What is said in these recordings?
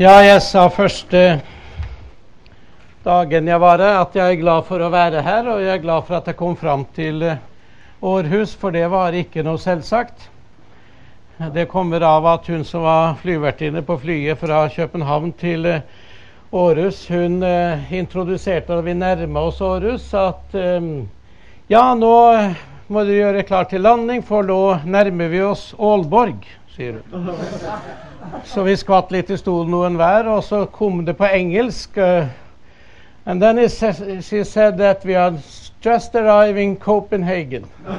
Ja, jeg sa første dagen jeg var her, at jeg er glad for å være her. Og jeg er glad for at jeg kom fram til eh, Århus, for det var ikke noe selvsagt. Det kommer av at hun som var flyvertinne på flyet fra København til eh, Århus, hun eh, introduserte da vi nærma oss Århus, at ja, nå må du gjøre klar til landing, for nå nærmer vi oss Aalborg, sier hun. Så vi skvatt litt i stolen noen hver, og så kom det på engelsk. Uh, and then sa she said that we are just arriving Copenhagen.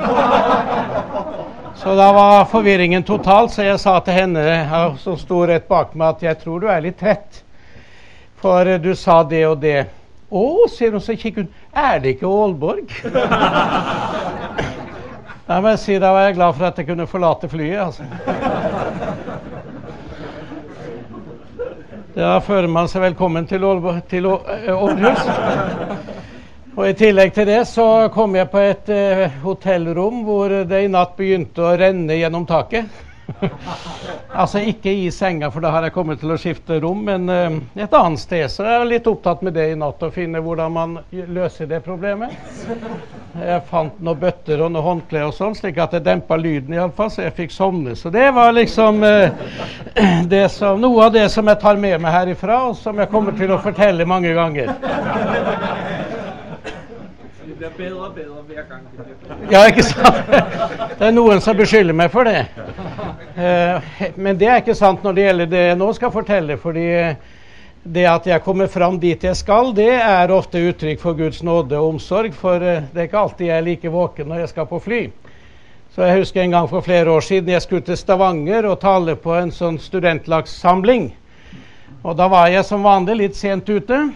så da var forvirringen total, så jeg sa til henne som sto rett bak meg, at jeg tror du er litt trett. For uh, du sa det og det. Å, sier hun, så kikker hun. Er det ikke Aalborg? Da må jeg si da var jeg glad for at jeg kunne forlate flyet. altså. Da føler man seg velkommen til Århus. Og I tillegg til det så kom jeg på et uh, hotellrom hvor det i natt begynte å renne gjennom taket. altså ikke i senga, for da har jeg kommet til å skifte rom, men uh, et annet sted. Så jeg er litt opptatt med det i natt, å finne hvordan man løser det problemet. Jeg fant noen bøtter og noen håndklær og sånn, slik at det dempa lyden iallfall, så jeg fikk sovne. Så det var liksom uh, det som, noe av det som jeg tar med meg herifra, og som jeg kommer til å fortelle mange ganger. Bedre og bedre hver gang. Ja, ikke sant? Det er noen som beskylder meg for det. Eh, men det er ikke sant når det gjelder det jeg nå skal fortelle. fordi det at jeg kommer fram dit jeg skal, det er ofte uttrykk for Guds nåde og omsorg. For eh, det er ikke alltid jeg er like våken når jeg skal på fly. Så jeg husker en gang for flere år siden jeg skulle til Stavanger og tale på en sånn studentlagssamling. Og da var jeg som vanlig litt sent ute.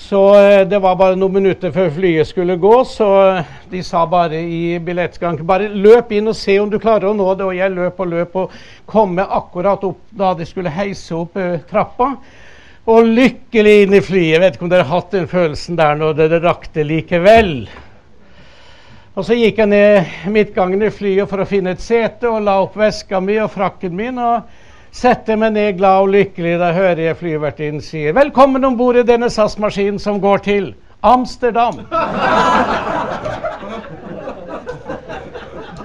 Så eh, det var bare noen minutter før flyet skulle gå, så eh, de sa bare i billettskranken bare løp inn og se om du klarer å nå det. Og jeg løp og løp og kom akkurat opp da de skulle heise opp uh, trappa. Og lykkelig inn i flyet. Vet ikke om dere har hatt den følelsen der når dere rakk det likevel. Og så gikk jeg ned midtgangen i flyet for å finne et sete og la opp veska mi og frakken min. og setter meg ned glad og lykkelig da hører jeg flyvertinnen sier 'Velkommen om bord i denne SAS-maskinen som går til Amsterdam'.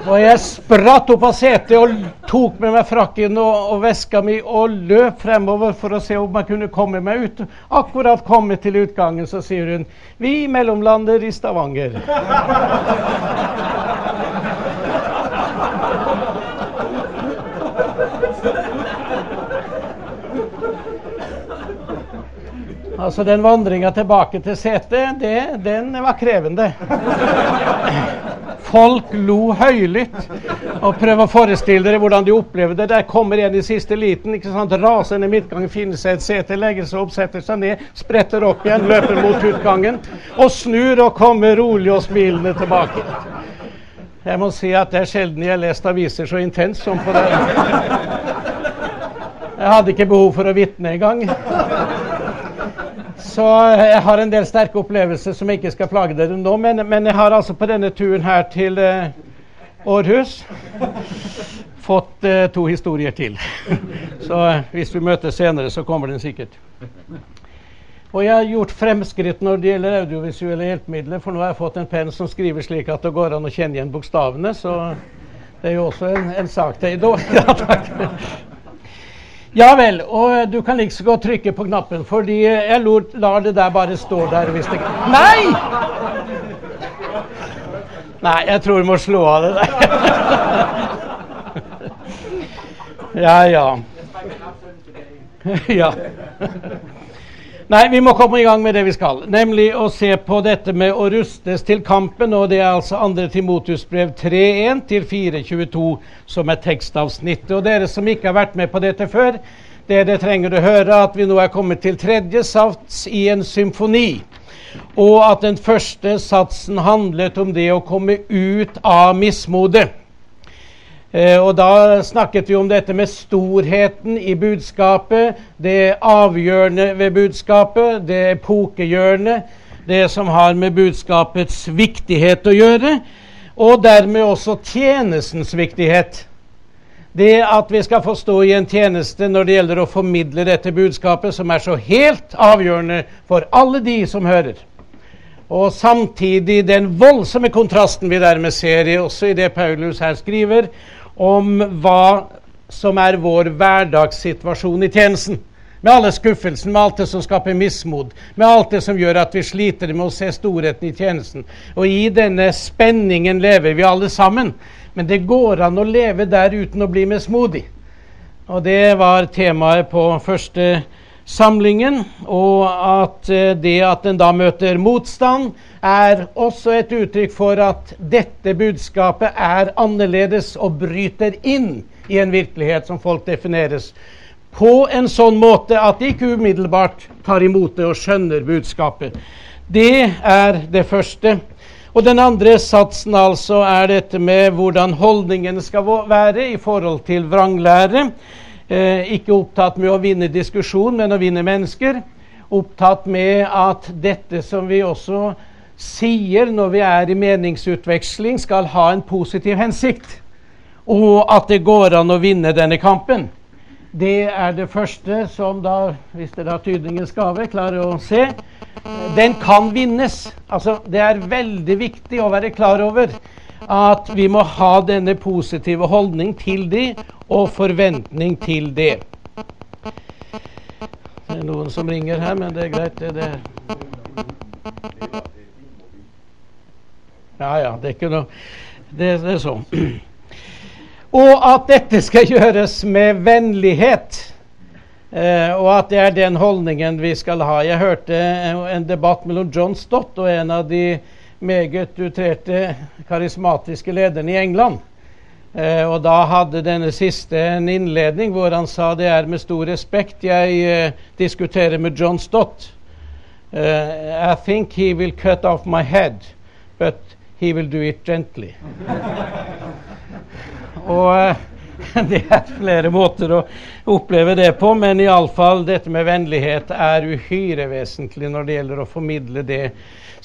Og jeg spratt opp av setet og tok med meg frakken og, og, veska mi og løp fremover for å se om jeg kunne komme meg ut. Akkurat kommet til utgangen, så sier hun 'Vi mellomlander i Stavanger'. Altså Den vandringa tilbake til setet, den var krevende. Folk lo høylytt. Og prøv å forestille dere hvordan de opplevde det. Der kommer en i siste liten, ikke sant, raser ned midtgangen, finner seg et sete, legger seg opp, setter seg ned, spretter opp igjen, løper mot utgangen og snur og kommer rolig og smilende tilbake. Jeg må si at det er sjelden jeg har lest aviser så intenst som på det. Jeg hadde ikke behov for å vitne engang. Så jeg har en del sterke opplevelser som jeg ikke skal plage dere nå. Men, men jeg har altså på denne turen her til eh, Århus fått eh, to historier til. så eh, hvis vi møtes senere, så kommer den sikkert. Og jeg har gjort fremskritt når det gjelder audiovisuelle hjelpemidler. For nå har jeg fått en penn som skriver slik at det går an å kjenne igjen bokstavene. Så det er jo også en, en sak til. Ja, takk. Ja vel, og du kan like så godt trykke på knappen, fordi jeg lar det der bare stå der hvis det Nei! Nei, jeg tror vi må slå av det der. ja, ja. ja. Nei, vi må komme i gang med det vi skal, nemlig å se på dette med å rustes til kampen. og Det er altså 2. Timotus brev 3.1 til 4.22 som er tekstavsnittet. Og dere som ikke har vært med på dette før, dere trenger å høre at vi nå er kommet til tredje sats i en symfoni. Og at den første satsen handlet om det å komme ut av mismodet. Eh, og da snakket vi om dette med storheten i budskapet, det avgjørende ved budskapet, det epokegjørende, det som har med budskapets viktighet å gjøre, og dermed også tjenestens viktighet. Det at vi skal få stå i en tjeneste når det gjelder å formidle dette budskapet, som er så helt avgjørende for alle de som hører. Og samtidig den voldsomme kontrasten vi dermed ser, også i det Paulus her skriver, om hva som er vår hverdagssituasjon i tjenesten. Med alle skuffelsene, med alt det som skaper mismod, med alt det som gjør at vi sliter med å se storheten i tjenesten. Og i denne spenningen lever vi alle sammen. Men det går an å leve der uten å bli mismodig. Og det var temaet på første samlingen. Og at eh, det at en da møter motstand, er også et uttrykk for at dette budskapet er annerledes og bryter inn i en virkelighet som folk defineres på en sånn måte at de ikke umiddelbart tar imot det og skjønner budskapet. Det er det første. Og den andre satsen altså er dette med hvordan holdningene skal være i forhold til vranglære. Eh, ikke opptatt med å vinne diskusjon, men å vinne mennesker. Opptatt med at dette som vi også sier når vi er i meningsutveksling, skal ha en positiv hensikt. Og at det går an å vinne denne kampen. Det er det første som da, hvis dere har tydningens gave, klarer å se. Den kan vinnes. Altså, det er veldig viktig å være klar over at vi må ha denne positive holdning til de og forventning til det. Det er noen som ringer her, men det er greit. Det, det. Ja ja, det er ikke noe Det, det er sånn. Og at dette skal gjøres med vennlighet. Eh, og at det er den holdningen vi skal ha. Jeg hørte en debatt mellom John Stott og en av de meget utrerte karismatiske lederen i England. Eh, og da hadde denne siste en innledning hvor han sa det er med stor respekt jeg eh, diskuterer med John Stott. Uh, I think he will cut off my head, but he will do it gently. Og uh, det er flere måter å oppleve det på, men iallfall dette med vennlighet er uhyre vesentlig når det gjelder å formidle det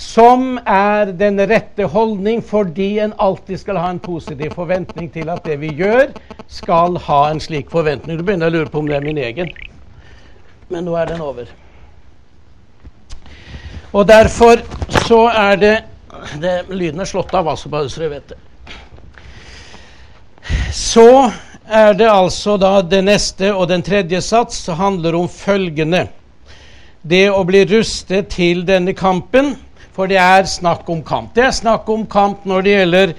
som er den rette holdning, fordi en alltid skal ha en positiv forventning til at det vi gjør, skal ha en slik forventning. Du begynner å lure på om det er min egen. Men nå er den over. Og derfor så er det, det Lyden er slått av, altså, bare så dere vet det. Så er det altså da det neste og den tredje sats handler om følgende. Det å bli rustet til denne kampen, for det er snakk om kamp. Det er snakk om kamp når det gjelder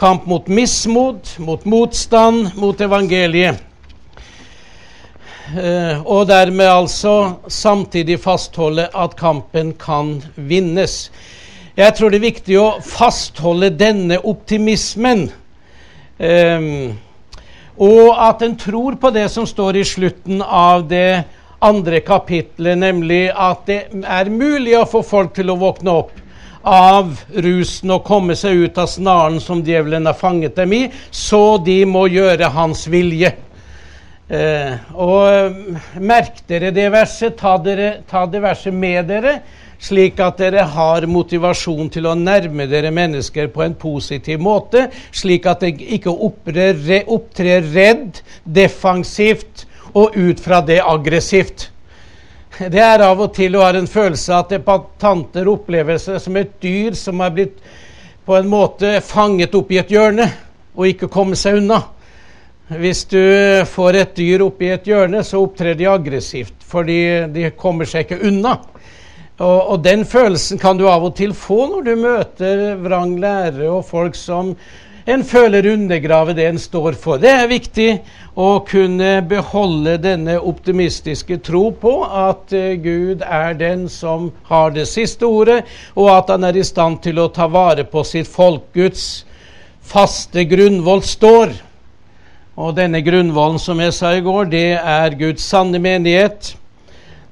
kamp mot mismot, mot motstand, mot evangeliet. Uh, og dermed altså samtidig fastholde at kampen kan vinnes. Jeg tror det er viktig å fastholde denne optimismen Um, og at en tror på det som står i slutten av det andre kapitlet, nemlig at det er mulig å få folk til å våkne opp av rusen og komme seg ut av snaren som djevelen har fanget dem i, så de må gjøre hans vilje. Eh, og merk dere det verset, ta, dere, ta det verset med dere, slik at dere har motivasjon til å nærme dere mennesker på en positiv måte, slik at dere ikke opptrer redd, defensivt og ut fra det aggressivt. Det er av og til å ha en følelse at debattanter opplever seg som et dyr som er blitt på en måte fanget opp i et hjørne og ikke kommet seg unna. Hvis du får et dyr opp i et hjørne, så opptrer de aggressivt, fordi de kommer seg ikke unna. Og, og, den følelsen kan du av og til få når du møter vrang lærere og folk som en føler undergraver det en står for. Det er viktig å kunne beholde denne optimistiske tro på at uh, Gud er den som har det siste ordet, og at han er i stand til å ta vare på sitt folk. Guds faste grunnvoll står. Og denne grunnvollen, som jeg sa i går, det er Guds sanne menighet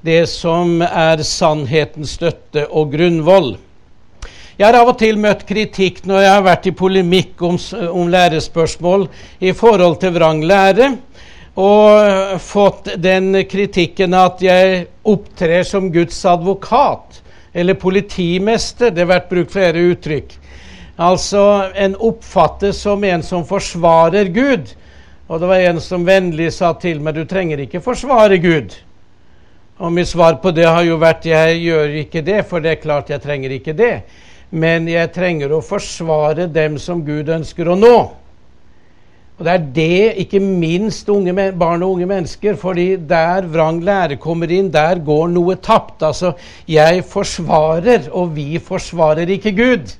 det som er sannhetens støtte og grunnvoll. Jeg har av og til møtt kritikk når jeg har vært i polemikk om, om lærespørsmål i forhold til vrang lære, og fått den kritikken at jeg opptrer som Guds advokat eller politimester. Det har vært brukt flere uttrykk. Altså en oppfattes som en som forsvarer Gud. Og det var en som vennlig sa til meg du trenger ikke forsvare Gud. Og mitt svar på det har jo vært jeg gjør ikke det, for det er klart jeg trenger ikke det. Men jeg trenger å forsvare dem som Gud ønsker å nå. Og Det er det, ikke minst unge, barn og unge mennesker, fordi der vrang lære kommer inn, der går noe tapt. Altså, jeg forsvarer, og vi forsvarer ikke Gud.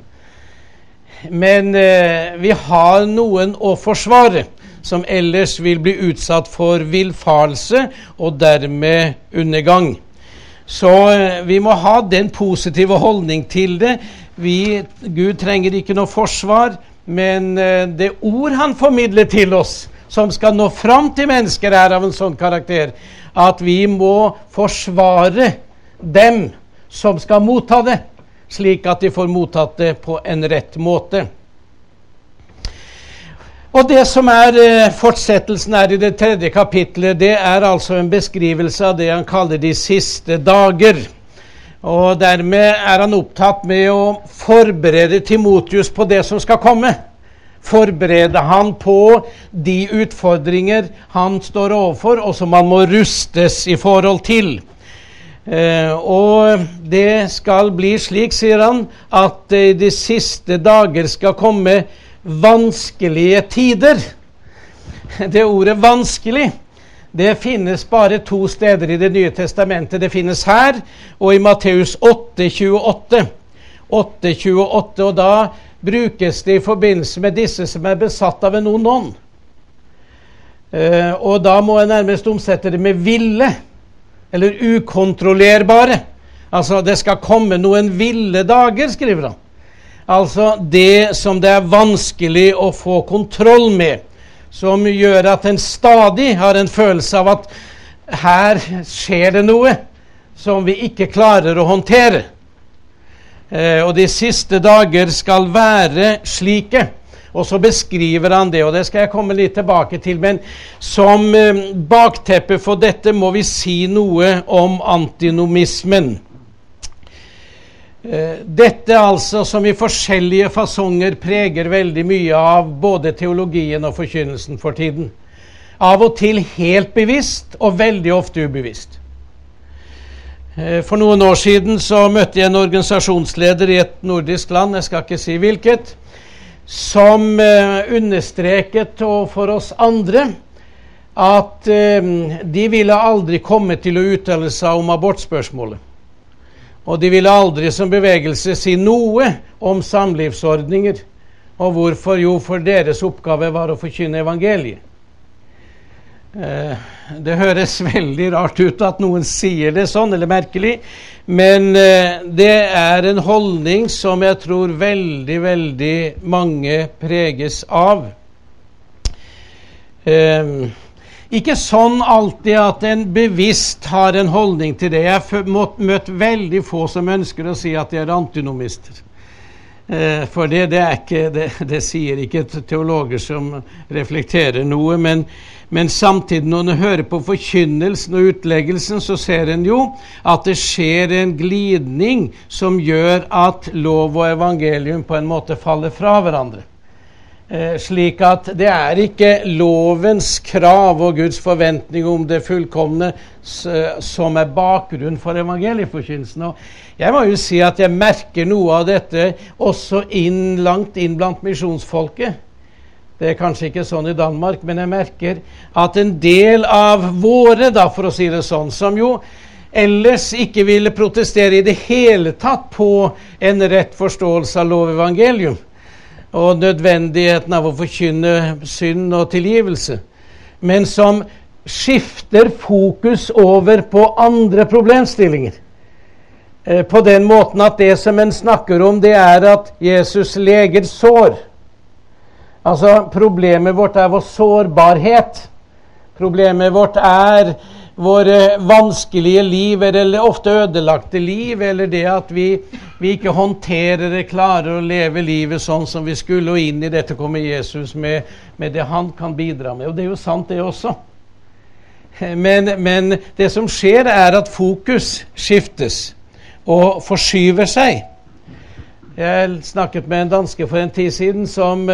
Men eh, vi har noen å forsvare som ellers vil bli utsatt for villfarelse og dermed undergang. Så eh, vi må ha den positive holdning til det. Vi, Gud trenger ikke noe forsvar. Men eh, det ord han formidler til oss, som skal nå fram til mennesker, er av en sånn karakter at vi må forsvare dem som skal motta det, slik at de får mottatt det på en rett måte. Og Det som er eh, fortsettelsen her i det tredje kapitlet, det er altså en beskrivelse av det han kaller de siste dager. Og dermed er han opptatt med å forberede Timotius på det som skal komme. Forberede han på de utfordringer han står overfor, og som han må rustes i forhold til. Eh, og det skal bli slik, sier han, at i de siste dager skal komme vanskelige tider. Det ordet 'vanskelig' Det finnes bare to steder i Det nye testamentet. Det finnes her og i Matteus 8,28. 8,28, og da brukes det i forbindelse med disse som er besatt av en ond ånd. Uh, og da må jeg nærmest omsette det med ville, eller ukontrollerbare. Altså, det skal komme noen ville dager, skriver han. Altså det som det er vanskelig å få kontroll med som gjør at en stadig har en følelse av at her skjer det noe som vi ikke klarer å håndtere. Eh, og de siste dager skal være slike. Og så beskriver han det, og det skal jeg komme litt tilbake til. Men som eh, bakteppe for dette må vi si noe om antinomismen. Eh, dette altså som i forskjellige fasonger preger veldig mye av både teologien og forkynnelsen for tiden. Av og til helt bevisst, og veldig ofte ubevisst. Eh, for noen år siden så møtte jeg en organisasjonsleder i et nordisk land, jeg skal ikke si hvilket, som eh, understreket for oss andre at de ville aldri komme til å uttale seg om abortspørsmålet. Og de ville aldri som bevegelse si noe om samlivsordninger. Og hvorfor? Jo, for deres oppgave var å forkynne evangeliet. Eh, det høres veldig rart ut at noen sier det sånn, eller merkelig, men eh, det er en holdning som jeg tror veldig, veldig mange preges av. Ikke sånn alltid at en bevisst har en holdning til det. Jeg har møtt veldig få som ønsker å si at de er antinomister. Eh, for det, det, ikke, det, det, sier ikke teologer som reflekterer noe. Men, men samtidig, når en hører på forkynnelsen og utleggelsen, så ser en jo at det skjer en glidning som gjør at lov og evangelium på en måte faller fra hverandre. Eh, slik at det er ikke lovens krav og Guds forventning om det fullkomne som er bakgrunn for evangelieforkynnelsen. Jeg må jo si at jeg merker noe av dette også inn, langt inn blant misjonsfolket. Det er kanskje ikke sånn i Danmark, men jeg merker at en del av våre, da, for å si det sånn, som jo ellers ikke ville protestere i det hele tatt på en rett forståelse av lov og nødvendigheten av å forkynne synd og tilgivelse, men som skifter fokus over på andre problemstillinger. Eh, på den måten at det som en snakker om, det er at Jesus leger sår. Altså, problemet vårt er vår sårbarhet. Problemet vårt er våre vanskelige liv, eller ofte ødelagte liv, eller det at vi, vi ikke håndterer det, klarer å leve livet sånn som vi skulle, og inn i dette kommer Jesus med, med det han kan bidra med. Og det er jo sant, det også. Men, men det som skjer, er at fokus skiftes og forskyver seg. Jeg snakket med en danske for en tid siden som,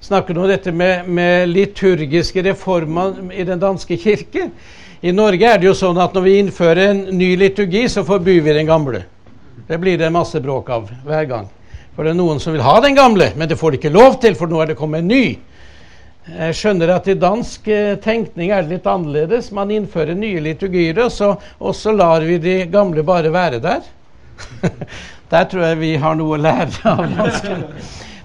snakker om dette med, med liturgiske reformer i den danske kirke. I Norge er det jo sånn at når vi innfører en ny liturgi, så forbyr vi den gamle. Det blir det masse bråk av hver gang. For det er noen som vil ha den gamle, men det får de ikke lov til, for nå er det kommet en ny. Jeg skjønner at i dansk eh, tenkning er det litt annerledes. Man innfører nye liturgier, og så, og så lar vi de gamle bare være der. der tror jeg vi har noe å lære av dansken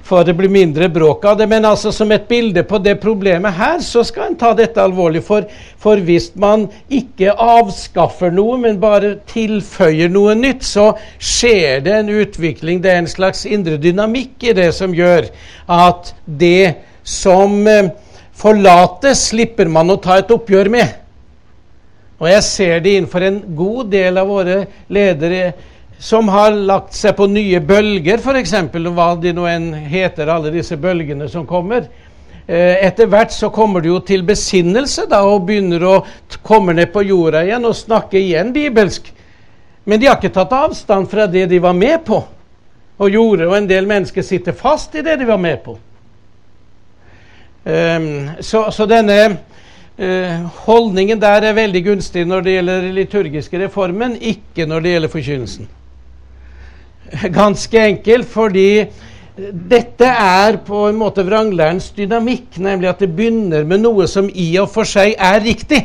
for det blir mindre bråk av det. Men altså som et bilde på det problemet her, så skal en ta dette alvorlig. For, for hvis man ikke avskaffer noe, men bare tilføyer noe nytt, så skjer det en utvikling. Det er en slags indre dynamikk i det som gjør at det som eh, forlates, slipper man å ta et oppgjør med. Og jeg ser det innenfor en god del av våre ledere som har lagt seg på nye bølger, f.eks., hva de nå enn heter, alle disse bølgene som kommer. Eh, etter hvert så kommer de jo til besinnelse da, og begynner å komme ned på jorda igjen og snakke igjen bibelsk. Men de har ikke tatt avstand fra det de var med på og gjorde, og en del mennesker sitter fast i det de var med på. Um, så, så, denne uh, holdningen der er veldig gunstig når det gjelder liturgiske reformen, ikke når det gjelder forkynnelsen. Ganske enkelt fordi dette er på en måte vranglærens dynamikk, nemlig at det begynner med noe som i og for seg er riktig.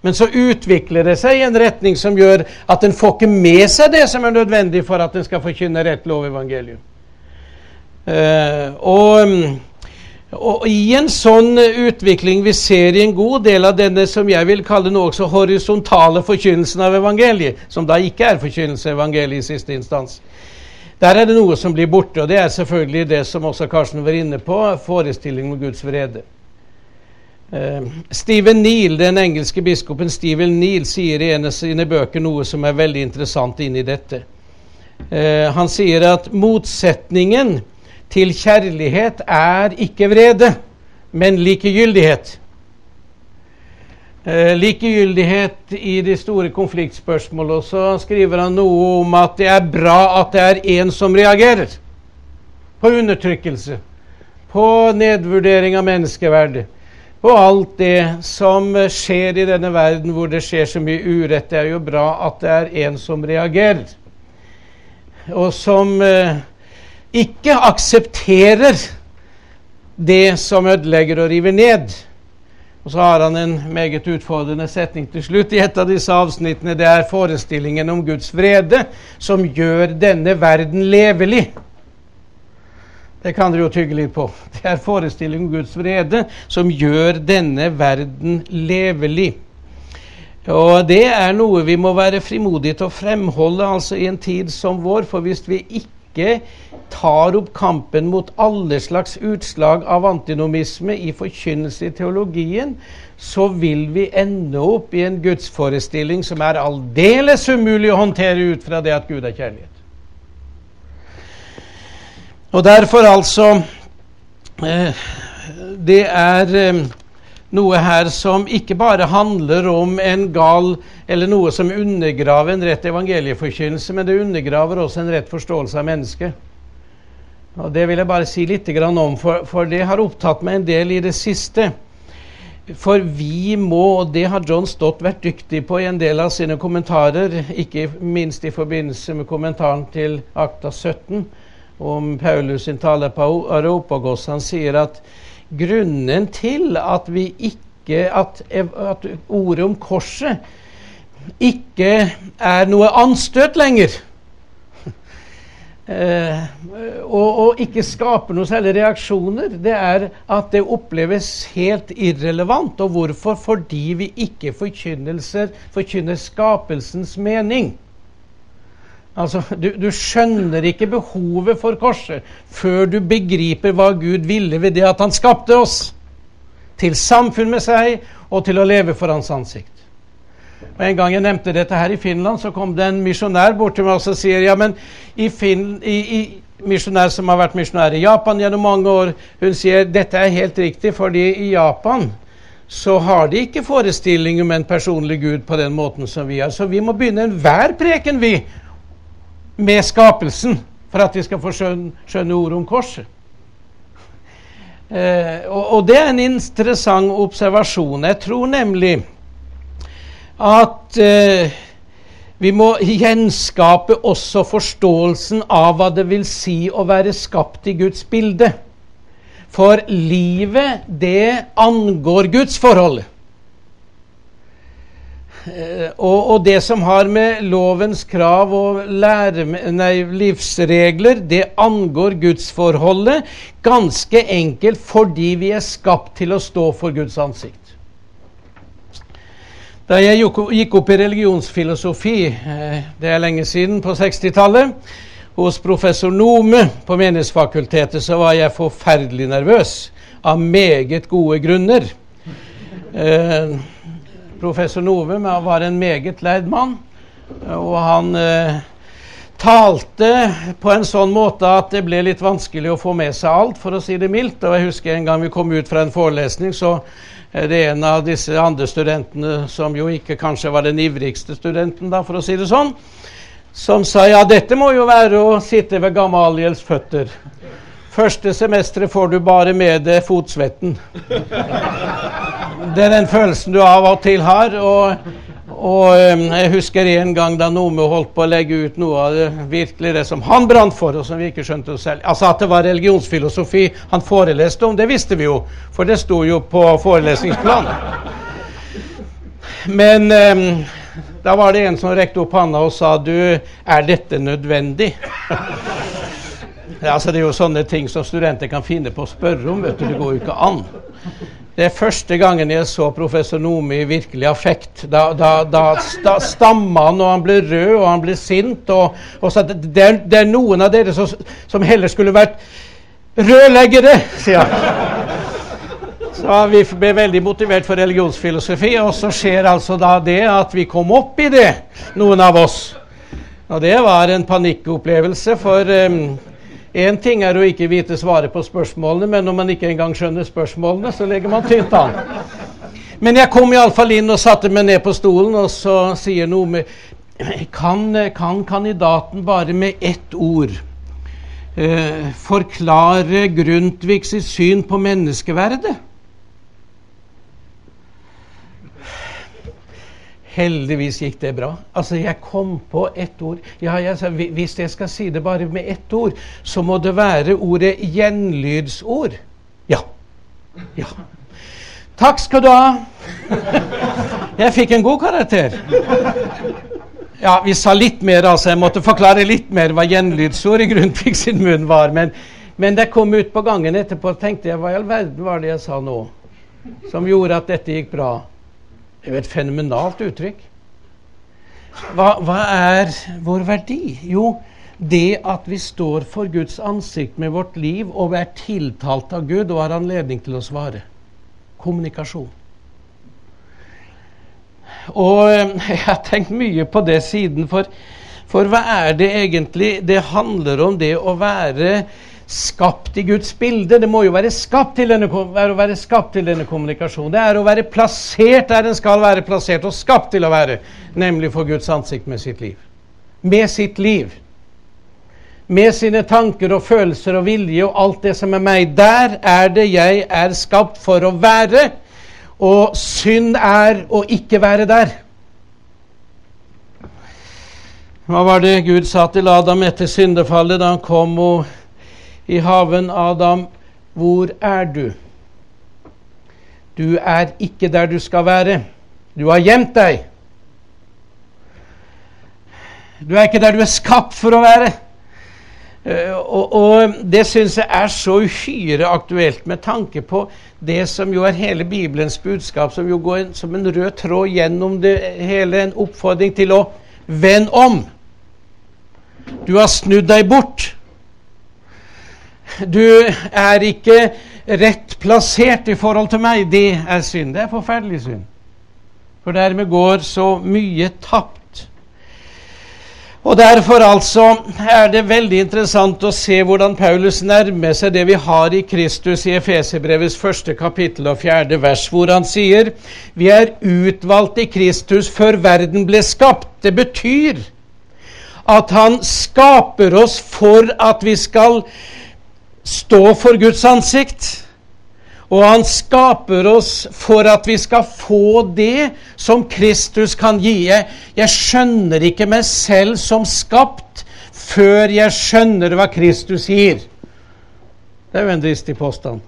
Men så utvikler det seg i en retning som gjør at en får ikke med seg det som er nødvendig for at en skal forkynne rett lovevangelium. Uh, og og I en sånn utvikling vi ser i en god del av denne som jeg vil kalle nå også horisontale forkynnelsen av evangeliet, som da ikke er forkynnelse av evangeliet i siste instans, der er det noe som blir borte. Og det er selvfølgelig det som også Karsten var inne på, forestillingen om Guds vrede. Uh, Stephen Neal, den engelske biskopen Steven Neal sier i en av sine bøker noe som er veldig interessant inni dette. Uh, han sier at motsetningen til kjærlighet er ikke vrede, men likegyldighet. Eh, likegyldighet i de store konfliktspørsmålene. Og så skriver han noe om at det er bra at det er én som reagerer på undertrykkelse, på nedvurdering av menneskeverdet, på alt det som skjer i denne verden hvor det skjer så mye urett. Det er jo bra at det er en som reagerer, og som eh, ikke aksepterer det som ødelegger og river ned. Og så har han en meget utfordrende setning til slutt i et av disse avsnittene. Det er forestillingen om Guds vrede som gjør denne verden levelig. Det kan dere jo tygge litt på. Det er forestillingen om Guds vrede som gjør denne verden levelig. Og det er noe vi må være frimodige til å fremholde altså i en tid som vår. For hvis vi ikke tar opp kampen mot alle slags utslag av antinomisme i forkynnelse i teologien, så vil vi ende opp i en gudsforestilling som er aldeles umulig å håndtere ut fra det at Gud er kjærlighet. Og derfor altså eh, Det er eh, noe her som ikke bare handler om en gal eller noe som undergraver en rett evangelieforkynnelse, men det undergraver også en rett forståelse av mennesket. Og Det vil jeg bare si litt om, for, det har opptatt meg en del i det siste. For vi må, og det har John Stott vært dyktig på i en del av sine kommentarer, ikke minst i forbindelse med kommentaren til Akta 17 om Paulus sin tale på Aropagos. Han sier at grunnen til at vi ikke at, at ordet om korset ikke er noe anstøt lenger. Eh, og, og, ikke skaper noen særlig reaksjoner, det er at det oppleves helt irrelevant. Og hvorfor? Fordi vi ikke forkynner skapelsens mening. Altså, du, du, skjønner ikke behovet for korset før du begriper hva Gud ville ved det at han skapte oss til samfunn med seg og til å leve for hans ansikt. Og En gang jeg nevnte dette her i Finland, så kom det en misjonær bort til meg og sier ja, men i, fin, i, i misjonær som har vært misjonær i Japan gjennom mange år, hun sier dette er helt riktig, fordi i Japan så har de ikke forestilling om en personlig Gud på den måten som vi har. Så vi må begynne enhver preken, vi, med skapelsen for at vi skal få skjønne, skjønne ordet om korset. Eh, og, og det er en interessant observasjon. Jeg tror nemlig at eh, vi må gjenskape også forståelsen av hva det vil si å være skapt i Guds bilde. For livet, det angår Guds forhold. Eh, og, og, det som har med lovens krav og lære, nei, livsregler, det angår gudsforholdet ganske enkelt fordi vi er skapt til å stå for Guds ansikt. Da jeg gikk opp i religionsfilosofi, eh, det er lenge siden, på 60-tallet, hos professor Nome på Menighetsfakultetet, så var jeg forferdelig nervøs. Av meget gode grunner. Eh, professor Nove var en meget lærd mann, og han eh, talte på en sånn måte at det ble litt vanskelig å få med seg alt, for å si det mildt. Og jeg husker en gang vi kom ut fra en forelesning, så det er en av disse andre studentene, som jo ikke kanskje var den ivrigste studenten, da, for å si det sånn, som sa ja, dette må jo være å sitte ved Gamaliels føtter. Første semesteret får du bare med deg fotsvetten. Det er den følelsen du av og til har. og og um, Jeg husker en gang da Nome holdt på å legge ut noe av det virkelig det som han brant for, og som vi ikke skjønte oss selv. Altså At det var religionsfilosofi han foreleste om, det visste vi jo, for det sto jo på forelesningsplanen. Men um, da var det en som rekte opp handa og sa du, er dette nødvendig? altså Det er jo sånne ting som studenter kan finne på å spørre om. vet du, Det går jo ikke an. Det er første gangen jeg så professor Nome i virkelig affekt. Da, da, da, da stamma han, og han ble rød, og han ble sint. Og, og sa det er, det er noen av dere som, som heller skulle vært rødleggere, sier han. Så vi ble veldig motivert for religionsfilosofi, og så skjer altså da det at vi kom opp i det, noen av oss. Og det var en panikkopplevelse, for um, Én ting er å ikke vite svaret på spørsmålene, men når man ikke engang skjønner spørsmålene, så legger man tynt an. Men jeg kom iallfall inn og satte meg ned på stolen, og så sier noe med Kan, kan kandidaten bare med ett ord eh, forklare Grundtvigs syn på menneskeverdet? Heldigvis gikk det bra. Altså, Jeg kom på ett ord. Ja, jeg sa, Hvis jeg skal si det bare med ett ord, så må det være ordet gjenlydsord. Ja. Ja. Takk skal du ha. Jeg fikk en god karakter. Ja, Vi sa litt mer, altså. Jeg måtte forklare litt mer hva gjenlydsord i Grundtvig sin munn var. Men, men da kom ut på gangen etterpå, tenkte jeg hva i all verden var det jeg sa nå som gjorde at dette gikk bra? Det er jo et fenomenalt uttrykk. Hva, hva, er vår verdi? Jo, det at vi står for Guds ansikt med vårt liv og er tiltalt av Gud og har anledning til å svare. Kommunikasjon. Og eh, jeg har tenkt mye på det siden, for, for hva er det egentlig det handler om, det å være skapt i Guds bilde. Det må jo være skapt til denne, være skapt til denne kommunikasjonen. Det er å være plassert der den skal være plassert, og skapt til å være, nemlig for Guds ansikt med sitt liv. Med sitt liv. Med sine tanker og følelser og vilje og alt det som er meg. Der er det jeg er skapt for å være. Og synd er å ikke være der. Hva var det Gud sa til Adam etter syndefallet da han kom og i haven, Adam, hvor er du? Du er ikke der du skal være. Du har gjemt deg. Du er ikke der du er skapt for å være. Uh, og, og, det syns jeg er så uhyre aktuelt med tanke på det som jo er hele Bibelens budskap, som jo går en, som en rød tråd gjennom det hele, en oppfordring til å vende om. Du har snudd deg bort. Du er ikke rett plassert i forhold til meg. Det er synd. Det er forferdelig synd. For dermed går så mye tapt. Og Derfor altså er det veldig interessant å se hvordan Paulus nærmer seg det vi har i Kristus i Efeserbrevets første kapittel og fjerde vers, hvor han sier vi er utvalgt i Kristus før verden ble skapt. Det betyr at han skaper oss for at vi skal stå for Guds ansikt. Og han skaper oss for at vi skal få det som Kristus kan gi. Jeg, skjønner ikke meg selv som skapt før jeg skjønner hva Kristus gir. Det er jo en dristig påstand.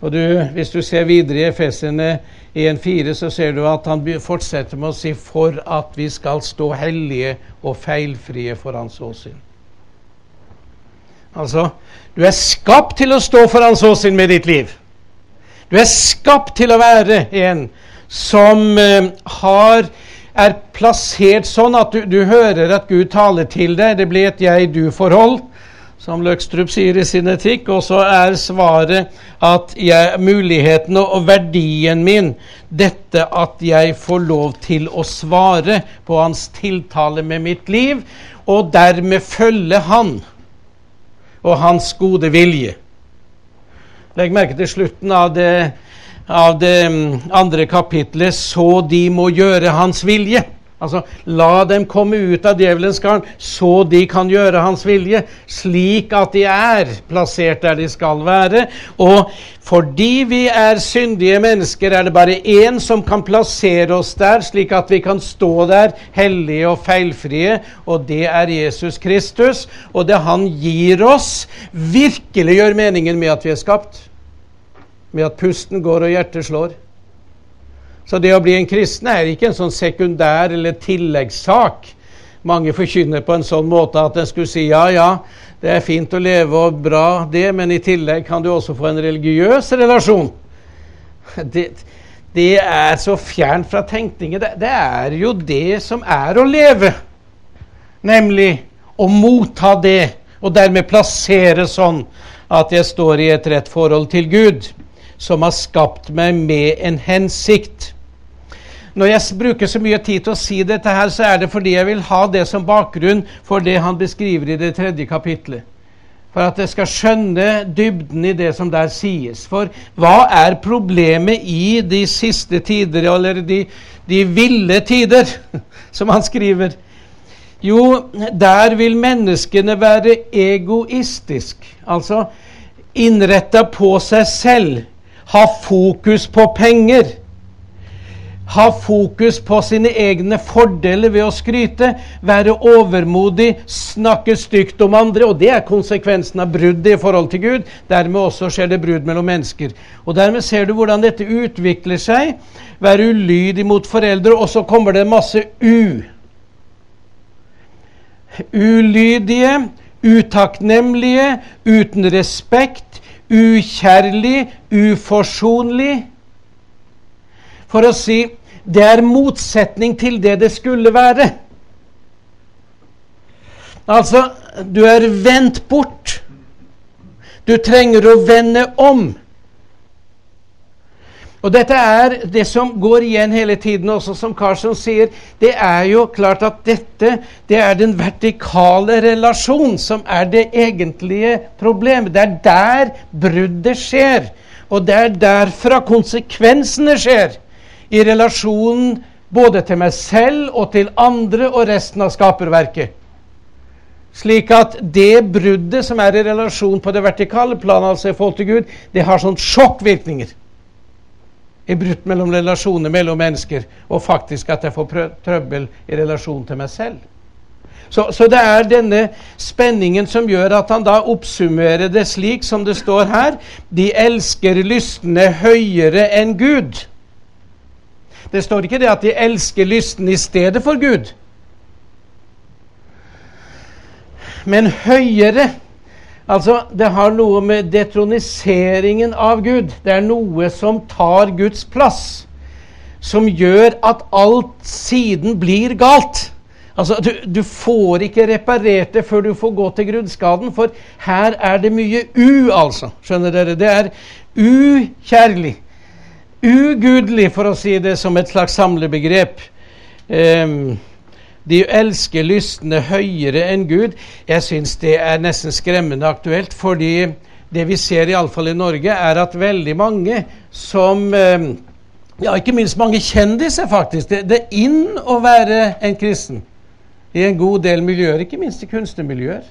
Og du, Hvis du ser videre i Efesene 1,4, så ser du at han fortsetter med å si 'for at vi skal stå hellige og feilfrie for Hans åsyn'. Altså, du er skapt til å stå for såsinn med ditt liv. Du er skapt til å være en som eh, har, er plassert sånn at du, du, hører at Gud taler til deg. Det blir et jeg-du-forhold, som Løkstrup sier i sin etikk. Og så er svaret at jeg, muligheten og verdien min, dette at jeg får lov til å svare på hans tiltale med mitt liv, og dermed følge han og hans gode vilje. Legg merke til slutten av det, av det mm, andre kapitlet. Så de må gjøre hans vilje. Altså, la dem komme ut av djevelens garn, så de kan gjøre hans vilje, slik at de er plassert der de skal være. Og fordi vi er syndige mennesker, er det bare én som kan plassere oss der, slik at vi kan stå der hellige og feilfrie, og det er Jesus Kristus. Og det han gir oss, virkelig gjør meningen med at vi er skapt. Med at pusten går og hjertet slår. Så det å bli en kristen er ikke en sånn sekundær eller tilleggssak. Mange forkynner på en sånn måte at en skulle si ja, ja, det er fint å leve og bra, det, men i tillegg kan du også få en religiøs relasjon. Det, det er så fjernt fra tenkningen. Det, det er jo det som er å leve. Nemlig å motta det, og dermed plassere sånn at jeg står i et rett forhold til Gud, som har skapt meg med en hensikt. Når jeg bruker så mye tid til å si dette, her, så er det fordi jeg vil ha det som bakgrunn for det han beskriver i det tredje kapitlet. For at jeg skal skjønne dybden i det som der sies. For hva er problemet i de siste tider, eller de, de ville tider, som han skriver? Jo, der vil menneskene være egoistisk, altså innretta på seg selv, ha fokus på penger ha fokus på sine egne fordeler ved å skryte, være overmodig, snakke stygt om andre. Og det er konsekvensen av bruddet i forhold til Gud. Dermed også skjer det brudd mellom mennesker. Og dermed ser du hvordan dette utvikler seg. Være ulydig mot foreldre, og så kommer det masse u. Ulydige, utakknemlige, uten respekt, ukjærlig, uforsonlig for å si det er motsetning til det det skulle være. Altså, du er vendt bort. Du trenger å vende om. Og dette er det som går igjen hele tiden, også som Carson sier. Det er jo klart at dette det er den vertikale relasjon som er det egentlige problemet. Det er der bruddet skjer. Og det er derfra konsekvensene skjer i relasjonen både til meg selv og til andre og resten av skaperverket. Slik at det bruddet som er i relasjon på det vertikale planet, altså i forhold til Gud, det har sånn sjokkvirkninger. I brudd mellom relasjoner mellom mennesker, og faktisk at jeg får trøbbel i relasjon til meg selv. Så, så, det er denne spenningen som gjør at han da oppsummerer det slik som det står her. De elsker lystne høyere enn Gud. Det står ikke det at de elsker lysten i stedet for Gud. Men høyere Altså, det har noe med detroniseringen av Gud Det er noe som tar Guds plass. Som gjør at alt siden blir galt. Altså, du, du, får ikke reparert det før du får gå til grunnskaden, for her er det mye u, altså. Skjønner dere? Det er ukjærlig ugudelig, for å si det som et slags samlebegrep. Um, de elsker lystne høyere enn Gud. Jeg syns det er nesten skremmende aktuelt, fordi det vi ser, iallfall i Norge, er at veldig mange som Ja, ikke minst mange kjendiser, faktisk. Det, det er inn å være en kristen i en god del miljøer, ikke minst i kunstnermiljøer.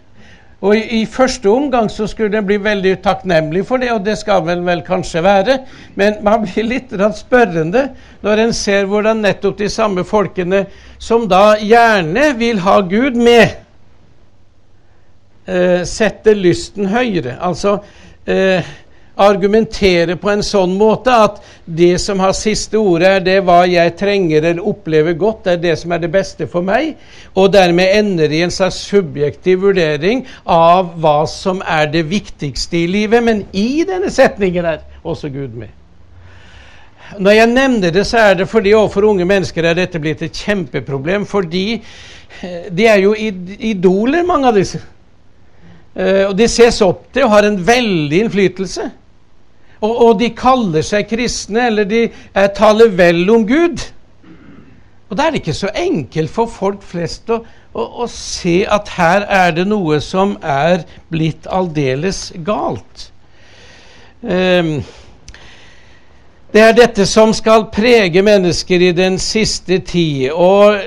Og i, i, første omgang så skulle en bli veldig takknemlig for det, og det skal vel, vel kanskje være. Men man blir litt spørrende når en ser hvordan nettopp de samme folkene som da gjerne vil ha Gud med, eh, setter lysten høyere. Altså eh, argumentere på en sånn måte at det som har siste ordet, er det hva jeg trenger eller opplever godt, det er det som er det beste for meg, og dermed ender i en slags subjektiv vurdering av hva som er det viktigste i livet. Men i denne setningen er også Gud med. Når jeg nevner det, så er det fordi overfor unge mennesker er dette blitt et kjempeproblem. Fordi eh, de er jo idoler, mange av disse. Uh, og de ses opp til og har en veldig innflytelse. Og, og, de kaller seg kristne, eller de eh, taler vel om Gud. Og da er det ikke så enkelt for folk flest å, å, å se at her er det noe som er blitt aldeles galt. Um, det er dette som skal prege mennesker i den siste tid. Og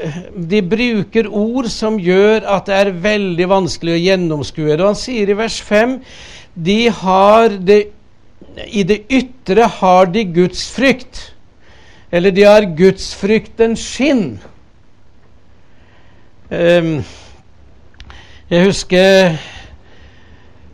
de bruker ord som gjør at det er veldig vanskelig å gjennomskue det. Og han sier i vers 5 de har det i det ytre har de Guds frykt. Eller de har gudsfryktens skinn. Um, jeg husker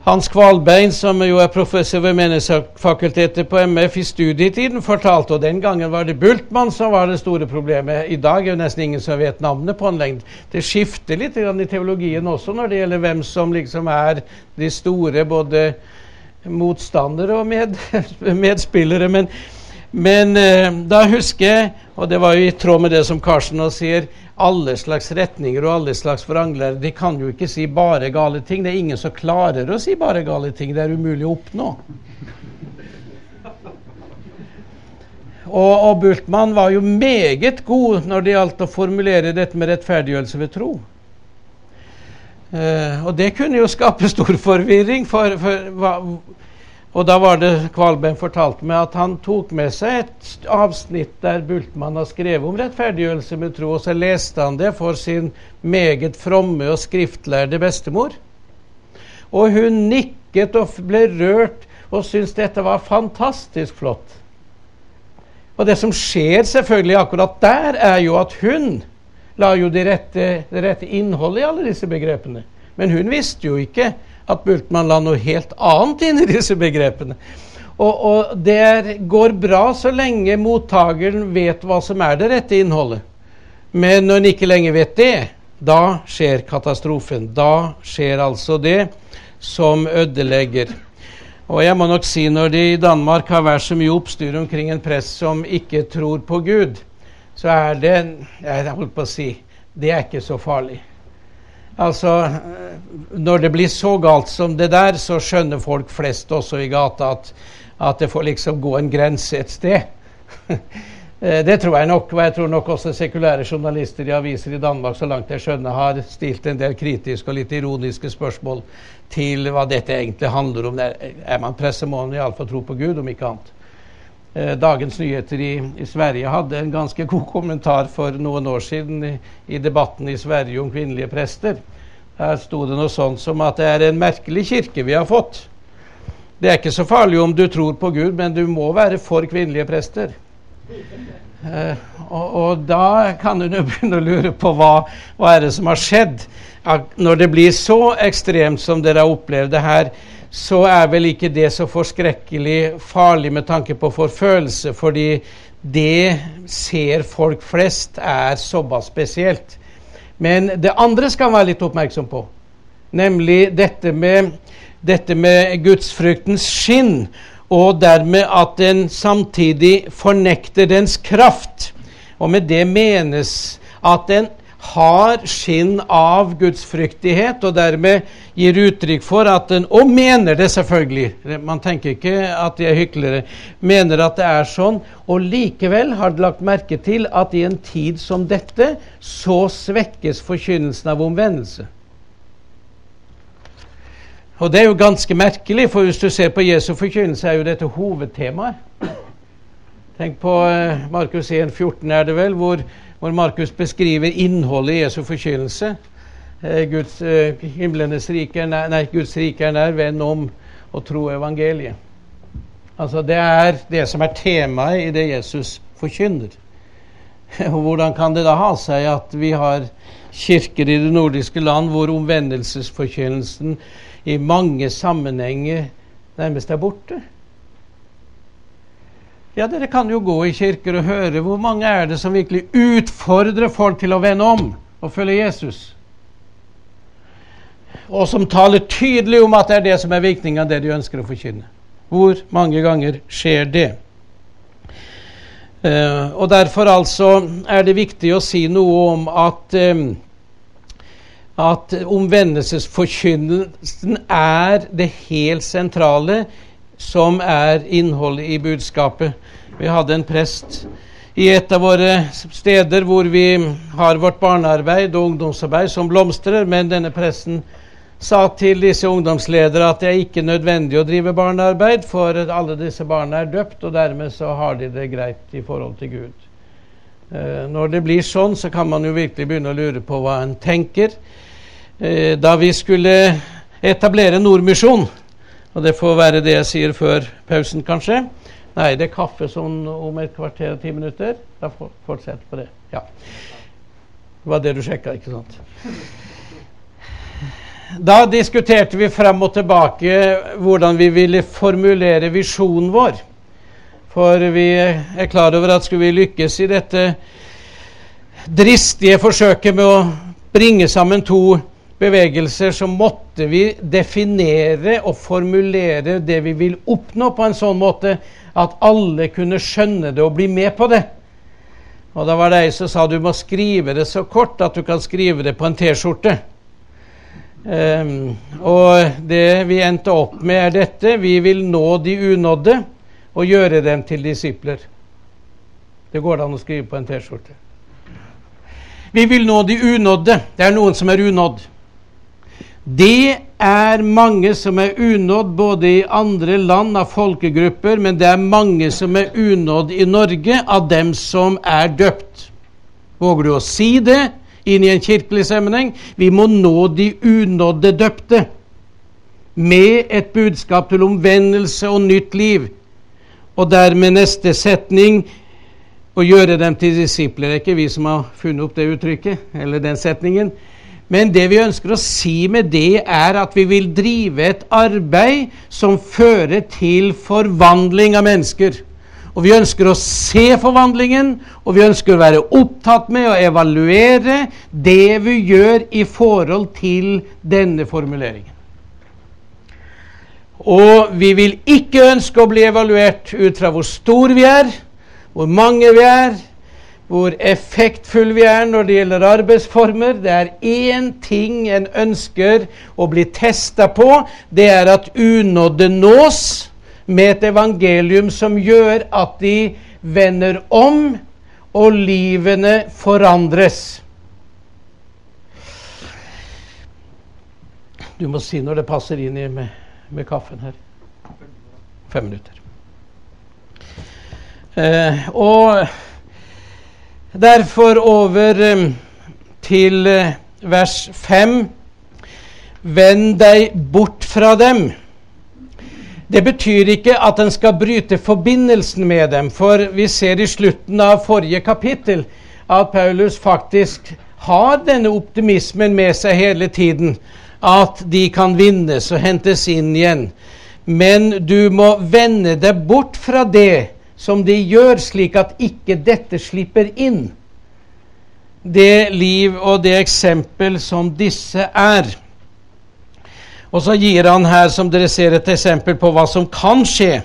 Hans Kvalbein, som jo er professor ved Menighetsfakultetet på MF i studietiden, fortalte, og den gangen var det Bultmann som var det store problemet. I dag er det nesten ingen som vet navnet på han lenger. Det skifter litt i teologien også når det gjelder hvem som liksom er de store både motstandere og med, medspillere. Men, men eh, da husker jeg, og det var jo i tråd med det som Karsten nå sier, alle slags retninger og alle slags vranglere de kan jo ikke si bare gale ting. Det er ingen som klarer å si bare gale ting. Det er umulig å oppnå. Og, og Bultmann var jo meget god når det gjaldt å formulere dette med rettferdiggjørelse ved tro. Uh, og det kunne jo skape stor forvirring. For, for, og da var det Kvalben fortalte meg at han tok med seg et avsnitt der Bultmann har skrevet om rettferdiggjørelse med tro, og så leste han det for sin meget fromme og skriftlærde bestemor. Og hun nikket og ble rørt og syntes dette var fantastisk flott. Og det som skjer selvfølgelig akkurat der, er jo at hun la jo det rette, det rette innholdet i alle disse begrepene. Men hun visste jo ikke at Bultmann la noe helt annet inn i disse begrepene. Og, og det går bra så lenge mottakeren vet hva som er det rette innholdet. Men når en ikke lenger vet det, da skjer katastrofen. Da skjer altså det som ødelegger. Og jeg må nok si når det i Danmark har vært så mye oppstyr omkring en prest som ikke tror på Gud, så er det Jeg holdt på å si det er ikke så farlig. Altså, Når det blir så galt som det der, så skjønner folk flest også i gata at, at det får liksom gå en grense et sted. Eh, det tror jeg nok, og jeg tror nok også sekulære journalister i aviser i Danmark så langt jeg skjønner, har stilt en del kritiske og litt ironiske spørsmål til hva dette egentlig handler om. Er man presse, må man iallfall tro på Gud, om ikke annet. Eh, Dagens Nyheter i, i, Sverige hadde en ganske god kommentar for noen år siden i, i, debatten i Sverige om kvinnelige prester. Her sto det noe sånt som at det er en merkelig kirke vi har fått. Det er ikke så farlig om du tror på Gud, men du må være for kvinnelige prester. Eh, og, og, da kan du begynne å lure på hva, hva er det som har skjedd. Når det blir så ekstremt som dere har opplevd det her, så er vel ikke det så forskrekkelig farlig med tanke på forfølelse, fordi det ser folk flest er såpass spesielt. Men det andre skal man være litt oppmerksom på, nemlig dette med, dette med gudsfryktens skinn, og dermed at den samtidig fornekter dens kraft. Og med det menes at den har skinn av gudsfryktighet, og dermed gir uttrykk for at den Og mener det, selvfølgelig. Man tenker ikke at de er hyklere. Mener at det er sånn. Og likevel har de lagt merke til at i en tid som dette, så svekkes forkynnelsen av omvendelse. Og det er jo ganske merkelig, for hvis du ser på Jesu forkynnelse, er jo dette hovedtemaet. Tenk på eh, Markus 1, 14 er det vel, hvor hvor Markus beskriver innholdet i Jesu forkynnelse. eh, Guds, eh, himlenes er Guds rike er nær, venn om å tro evangeliet. Altså Det er det som er temaet i det Jesus forkynner. Og Hvordan kan det da ha seg at vi har kirker i det nordiske land hvor omvendelsesforkynnelsen i mange sammenhenger nærmest er borte? Ja, Dere kan jo gå i kirker og høre hvor mange er det som virkelig utfordrer folk til å vende om og følge Jesus. Og som taler tydelig om at det er det som er virkningen av det de ønsker å forkynne. Hvor mange ganger skjer det? Uh, og Derfor altså er det viktig å si noe om at, um, at omvendelsesforkynnelsen er det helt sentrale som er innholdet i budskapet. Vi hadde en prest i et av våre steder hvor vi har vårt barnearbeid og ungdomsarbeid som blomstrer, men denne presten sa til disse ungdomsledere at det er ikke nødvendig å drive barnearbeid, for alle disse barna er døpt, og dermed så har de det greit i forhold til Gud. Eh, når det blir sånn, så kan man jo virkelig begynne å lure på hva en tenker. Eh, da vi skulle etablere Nordmisjon, og det får være det jeg sier før pausen, kanskje. Nei, det er kaffe sånn om et kvarter og ti minutter. Da fortsett på det. Ja. Det var det du sjekka, ikke sant? Da diskuterte vi frem og tilbake hvordan vi ville formulere visjonen vår. For vi er klar over at skulle vi lykkes i dette dristige forsøket med å bringe sammen to bevegelser, så måtte vi definere og formulere det vi vil oppnå, på en sånn måte at alle kunne skjønne det og bli med på det. Og da var det ei som sa du må skrive det så kort at du kan skrive det på en T-skjorte. Um, og det vi endte opp med, er dette. Vi vil nå de unådde og gjøre dem til disipler. Det går det an å skrive på en T-skjorte. Vi vil nå de unådde. Det er noen som er unådd. Det er mange som er unådd både i andre land av folkegrupper, men det er mange som er unådd i Norge av dem som er døpt. Våger du å si det inn i en kirkelig sammenheng? Vi må nå de unådde døpte med et budskap til omvendelse og nytt liv. Og dermed neste setning å gjøre dem til disipler. Det er ikke vi som har funnet opp det uttrykket eller den setningen. Men det vi ønsker å si med det, er at vi vil drive et arbeid som fører til forvandling av mennesker. Og vi ønsker å se forvandlingen, og vi ønsker å være opptatt med å evaluere det vi gjør i forhold til denne formuleringen. Og vi vil ikke ønske å bli evaluert ut fra hvor stor vi er, hvor mange vi er, hvor effektfulle vi er når det gjelder arbeidsformer. Det er én ting en ønsker å bli testa på. Det er at unådde nås med et evangelium som gjør at de vender om, og livene forandres. Du må si når det passer inn med, med kaffen her. Fem minutter. Eh, og Derfor over eh, til eh, vers 5. Vend deg bort fra dem. Det betyr ikke at en skal bryte forbindelsen med dem, for vi ser i slutten av forrige kapittel at Paulus faktisk har denne optimismen med seg hele tiden. At de kan vinnes og hentes inn igjen. Men du må vende deg bort fra det som de gjør, slik at ikke dette slipper inn. Det liv og det eksempel som disse er. Og så gir han her, som dere ser, et eksempel på hva som kan skje.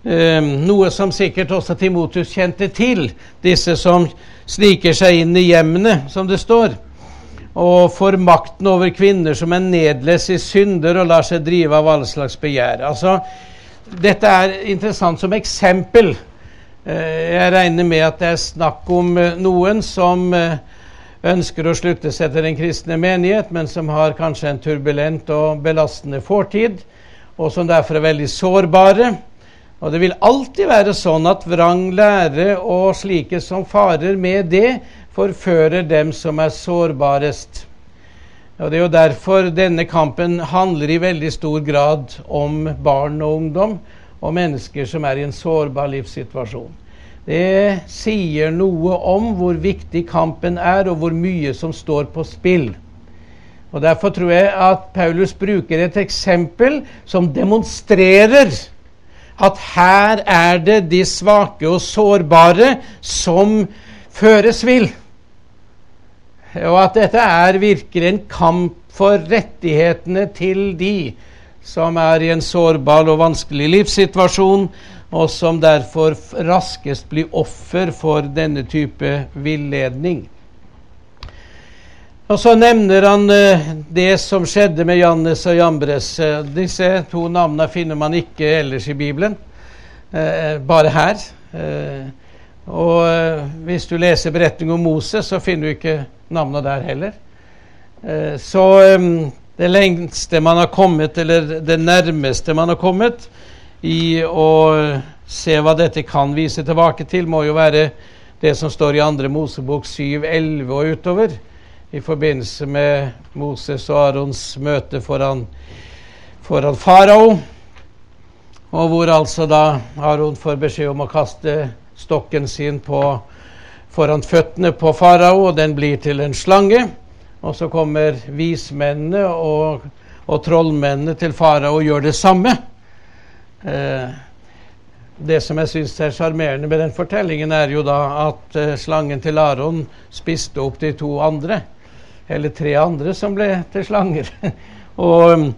Um, noe som sikkert også Timotus kjente til, disse som sniker seg inn i hjemmene, som det står, og får makten over kvinner som er nedlest i synder og lar seg drive av alle slags begjær. Altså, dette er interessant som eksempel. Eh, jeg regner med at det er snakk om eh, noen som eh, ønsker å slutte seg til den kristne menighet, men som har kanskje en turbulent og belastende fortid, og som derfor er veldig sårbare. Og det vil alltid være sånn at vrang lære og slike som farer med det, forfører dem som er sårbarest. Og Det er jo derfor denne kampen handler i veldig stor grad om barn og ungdom og mennesker som er i en sårbar livssituasjon. Det sier noe om hvor viktig kampen er, og hvor mye som står på spill. Og Derfor tror jeg at Paulus bruker et eksempel som demonstrerer at her er det de svake og sårbare som føres vill. Og at dette er virkelig en kamp for rettighetene til de som er i en sårbar og vanskelig livssituasjon, og som derfor raskest blir offer for denne type villedning. Og Så nevner han uh, det som skjedde med Jannes og Jambres. Uh, disse to navnene finner man ikke ellers i Bibelen, uh, bare her. og hvis du leser beretningen om Moses, så finner du ikke navnet der heller. Eh, så um, det lengste man har kommet, eller det nærmeste man har kommet i å se hva dette kan vise tilbake til, må jo være det som står i 2. Mosebok 7, 11 og utover, i forbindelse med Moses og Arons møte foran, foran farao. Og hvor altså da Aron får beskjed om å kaste stokken sin på foran føttene på farao, og den blir til en slange. Og så kommer vismennene og, og trollmennene til farao og gjør det samme. Eh, det som jeg syns er sjarmerende med den fortellingen, er jo da at eh, slangen til Aron spiste opp de to andre. Eller tre andre som ble til slanger. og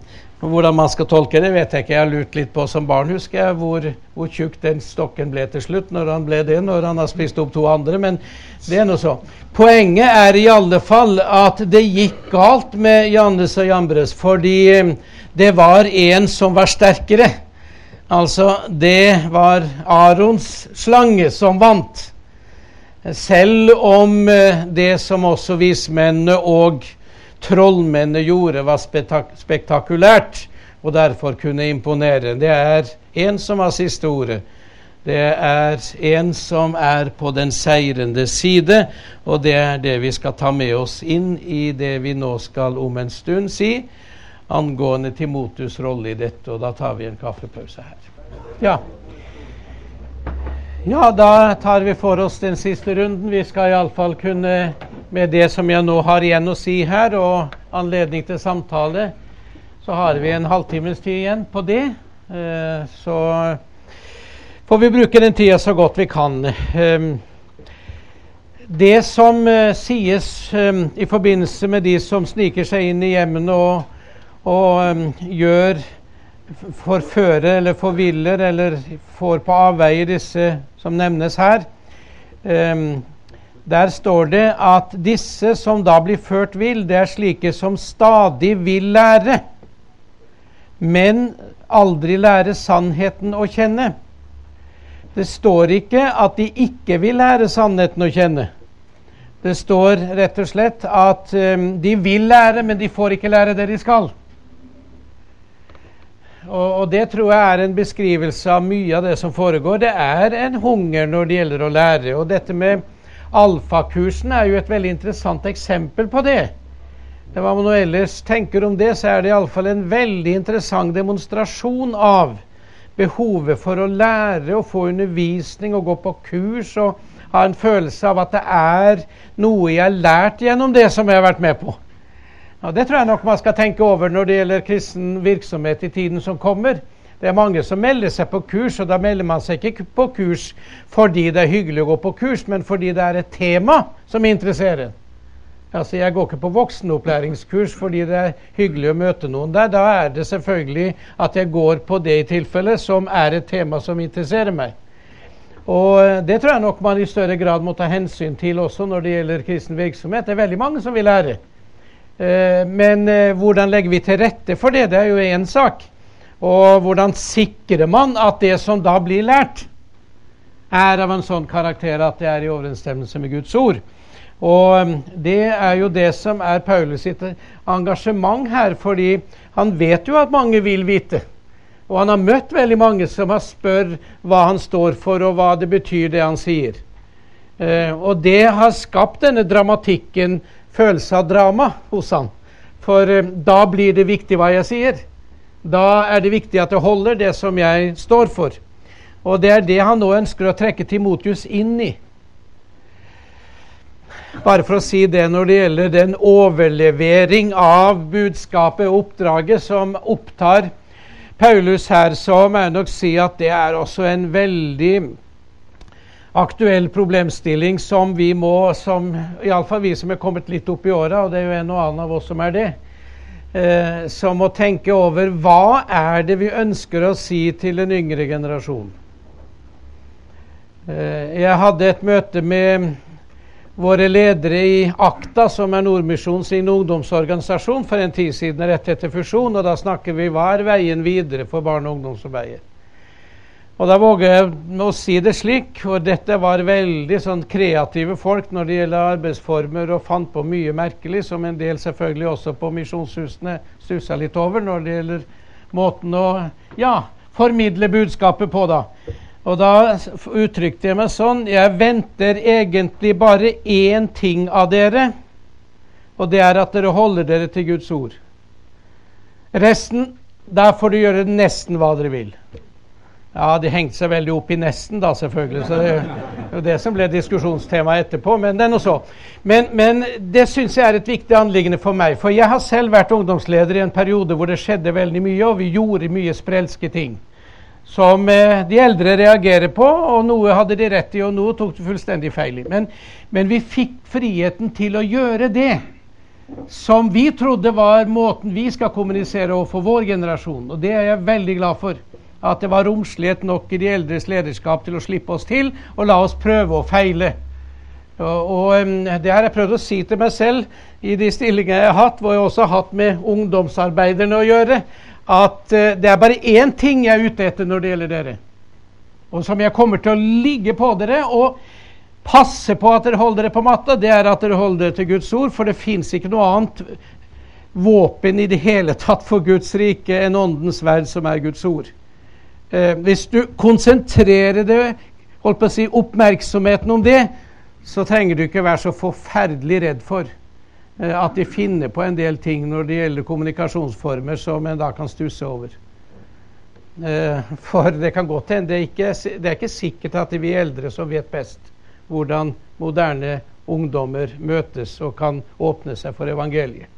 hvordan man skal tolke det, vet jeg ikke. Jeg har lurt litt på som barn, husker jeg, hvor, hvor tjukk den stokken ble til slutt. Når han ble det, når han har spist opp to andre. Men det er nå så. Poenget er i alle fall at det gikk galt med Jannes og Jambres, fordi eh, det var en som var sterkere. Altså, det var Arons slange som vant. Selv om eh, det som også vismennene og trollmennene gjorde, var spektakulært og derfor kunne imponere. Det er en som har siste ordet. Det er en som er på den seirende side, og det er det vi skal ta med oss inn i det vi nå skal om en stund si angående Timotus' rolle i dette. Og da tar vi en kaffepause her. Ja. Ja, da tar vi for oss den siste runden. Vi skal iallfall kunne med det som jeg nå har igjen å si her, og anledning til samtale, så har vi en halvtimes tid igjen på det. Eh, så får vi bruke den tida så godt vi kan. Ehm, det som eh, sies ehm, i forbindelse med de som sniker seg inn i hjemmene og, og ehm, gjør forfører eller forviller eller får på avveie disse som nevnes her, der står det at disse som da blir ført vill, det er slike som stadig vil lære, men aldri lære sannheten å kjenne. Det står ikke at de ikke vil lære sannheten å kjenne. Det står rett og slett at um, de vil lære, men de får ikke lære det de skal. Og, og, Det tror jeg er en beskrivelse av mye av det som foregår. Det er en hunger når det gjelder å lære. Og dette med Alfakursen er jo et veldig interessant eksempel på det. Hva man ellers tenker om det, så er det iallfall en veldig interessant demonstrasjon av behovet for å lære og få undervisning og gå på kurs og ha en følelse av at det er noe jeg har lært gjennom det som jeg har vært med på. Og det tror jeg nok man skal tenke over når det gjelder kristen virksomhet i tiden som kommer. Det er mange som melder seg på kurs, og da melder man seg ikke på kurs fordi det er hyggelig å gå på kurs, men fordi det er et tema som interesserer. Altså, Jeg går ikke på voksenopplæringskurs fordi det er hyggelig å møte noen der. Da er det selvfølgelig at jeg går på det i tilfelle som er et tema som interesserer meg. Og eh, Det tror jeg nok man i større grad må ta hensyn til også når det gjelder kristen virksomhet. Det er veldig mange som vil lære. Eh, men eh, hvordan legger vi til rette for det? Det er jo én sak. Og hvordan sikrer man at det som da blir lært, er av en sånn karakter at det er i overensstemmelse med Guds ord? Og um, Det er jo det som er Paulus sitt engasjement her, fordi han vet jo at mange vil vite. Og han har møtt veldig mange som har spør hva han står for, og hva det betyr, det han sier. Eh, og det har skapt denne dramatikken, følelse av drama, hos han. For eh, da blir det viktig hva jeg sier. Da er det viktig at jeg holder det som jeg står for. Og det er det han nå ønsker å trekke Timotius inn i. Bare for å si det når det gjelder den overlevering av budskapet og oppdraget som opptar Paulus her, så må jeg nok si at det er også en veldig aktuell problemstilling som vi må, som iallfall vi som er kommet litt opp i åra, og det er jo en og annen av oss som er det, eh, som må tenke over hva er det vi ønsker å si til den yngre generasjon. Eh, jeg hadde et møte med våre ledere i AKTA, som er Nordmisjon sin ungdomsorganisasjon, for en tid siden rett etter fusjon. og Da snakker vi hva er veien videre for barne- og ungdomsarbeidet. Og Da våger jeg å si det slik, og dette var veldig sånn kreative folk når det gjelder arbeidsformer, og fant på mye merkelig, som en del selvfølgelig også på misjonshusene stussa litt over når det gjelder måten å ja, formidle budskapet på. da. Og da uttrykte jeg meg sånn Jeg venter egentlig bare én ting av dere, og det er at dere holder dere til Guds ord. Resten Der får du gjøre nesten hva dere vil. Ja, de hengte seg veldig opp i nesten, da, selvfølgelig. Så det er jo det som ble diskusjonstema etterpå. Men det er noe så. Men, men det syns jeg er et viktig anliggende for meg. For jeg har selv vært ungdomsleder i en periode hvor det skjedde veldig mye, og vi gjorde mye sprelske ting som eh, de eldre reagerer på, og noe hadde de rett i, og noe tok de fullstendig feil i. Men, men, vi fikk friheten til å gjøre det som vi trodde var måten vi skal kommunisere overfor vår generasjon. Og det er jeg veldig glad for. At det var romslighet nok i de eldres lederskap til å slippe oss til og la oss prøve å feile. Og, og Det har jeg prøvd å si til meg selv i de stillingene jeg har hatt, hvor jeg også har hatt med ungdomsarbeiderne å gjøre at uh, det er bare én ting jeg er ute etter når det gjelder dere, og som jeg kommer til å ligge på dere og passe på at dere holder dere på matta, det er at dere holder dere til Guds ord, for det fins ikke noe annet våpen i det hele tatt for Guds rike enn åndens verd, som er Guds ord. Uh, hvis du konsentrerer det, holdt på å si, oppmerksomheten om det, så trenger du ikke være så forferdelig redd for Eh, at de finner på en del ting når det gjelder kommunikasjonsformer som en da kan stusse over. Eh, for det kan godt hende det, det er ikke sikkert at det er vi eldre som vet best hvordan moderne ungdommer møtes og kan åpne seg for evangeliet.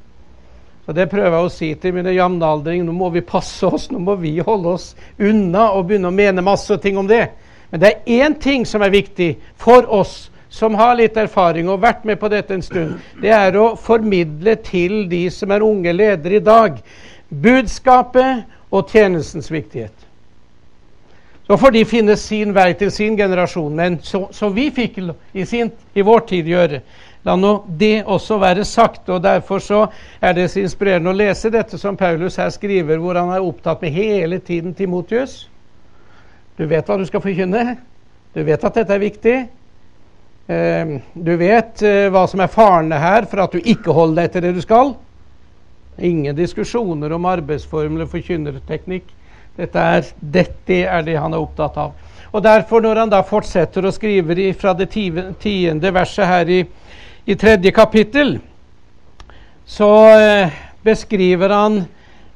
Så Det prøver jeg å si til mine jevnaldringer. Nå må vi passe oss, nå må vi holde oss unna og begynne å mene masse ting om det. Men det er én ting som er viktig for oss som har litt erfaring og vært med på dette en stund, det er å formidle til de som er unge ledere i dag, budskapet og tjenestens viktighet. Så får de finne sin vei til sin generasjon, men som vi fikk i, sin, i vår tid gjøre. La nå det også være sagt. og Derfor så er det så inspirerende å lese dette som Paulus her skriver, hvor han er opptatt med hele tiden Timotius. Du vet hva du skal forkynne. Du vet at dette er viktig. Ehm, du vet eh, hva som er farene her for at du ikke holder deg til det du skal. Ingen diskusjoner om arbeidsformler, forkynnerteknikk. Dette er, dette er det han er opptatt av. Og derfor, når han da fortsetter å skrive fra det tiende verset her i, i tredje kapittel, så eh, beskriver han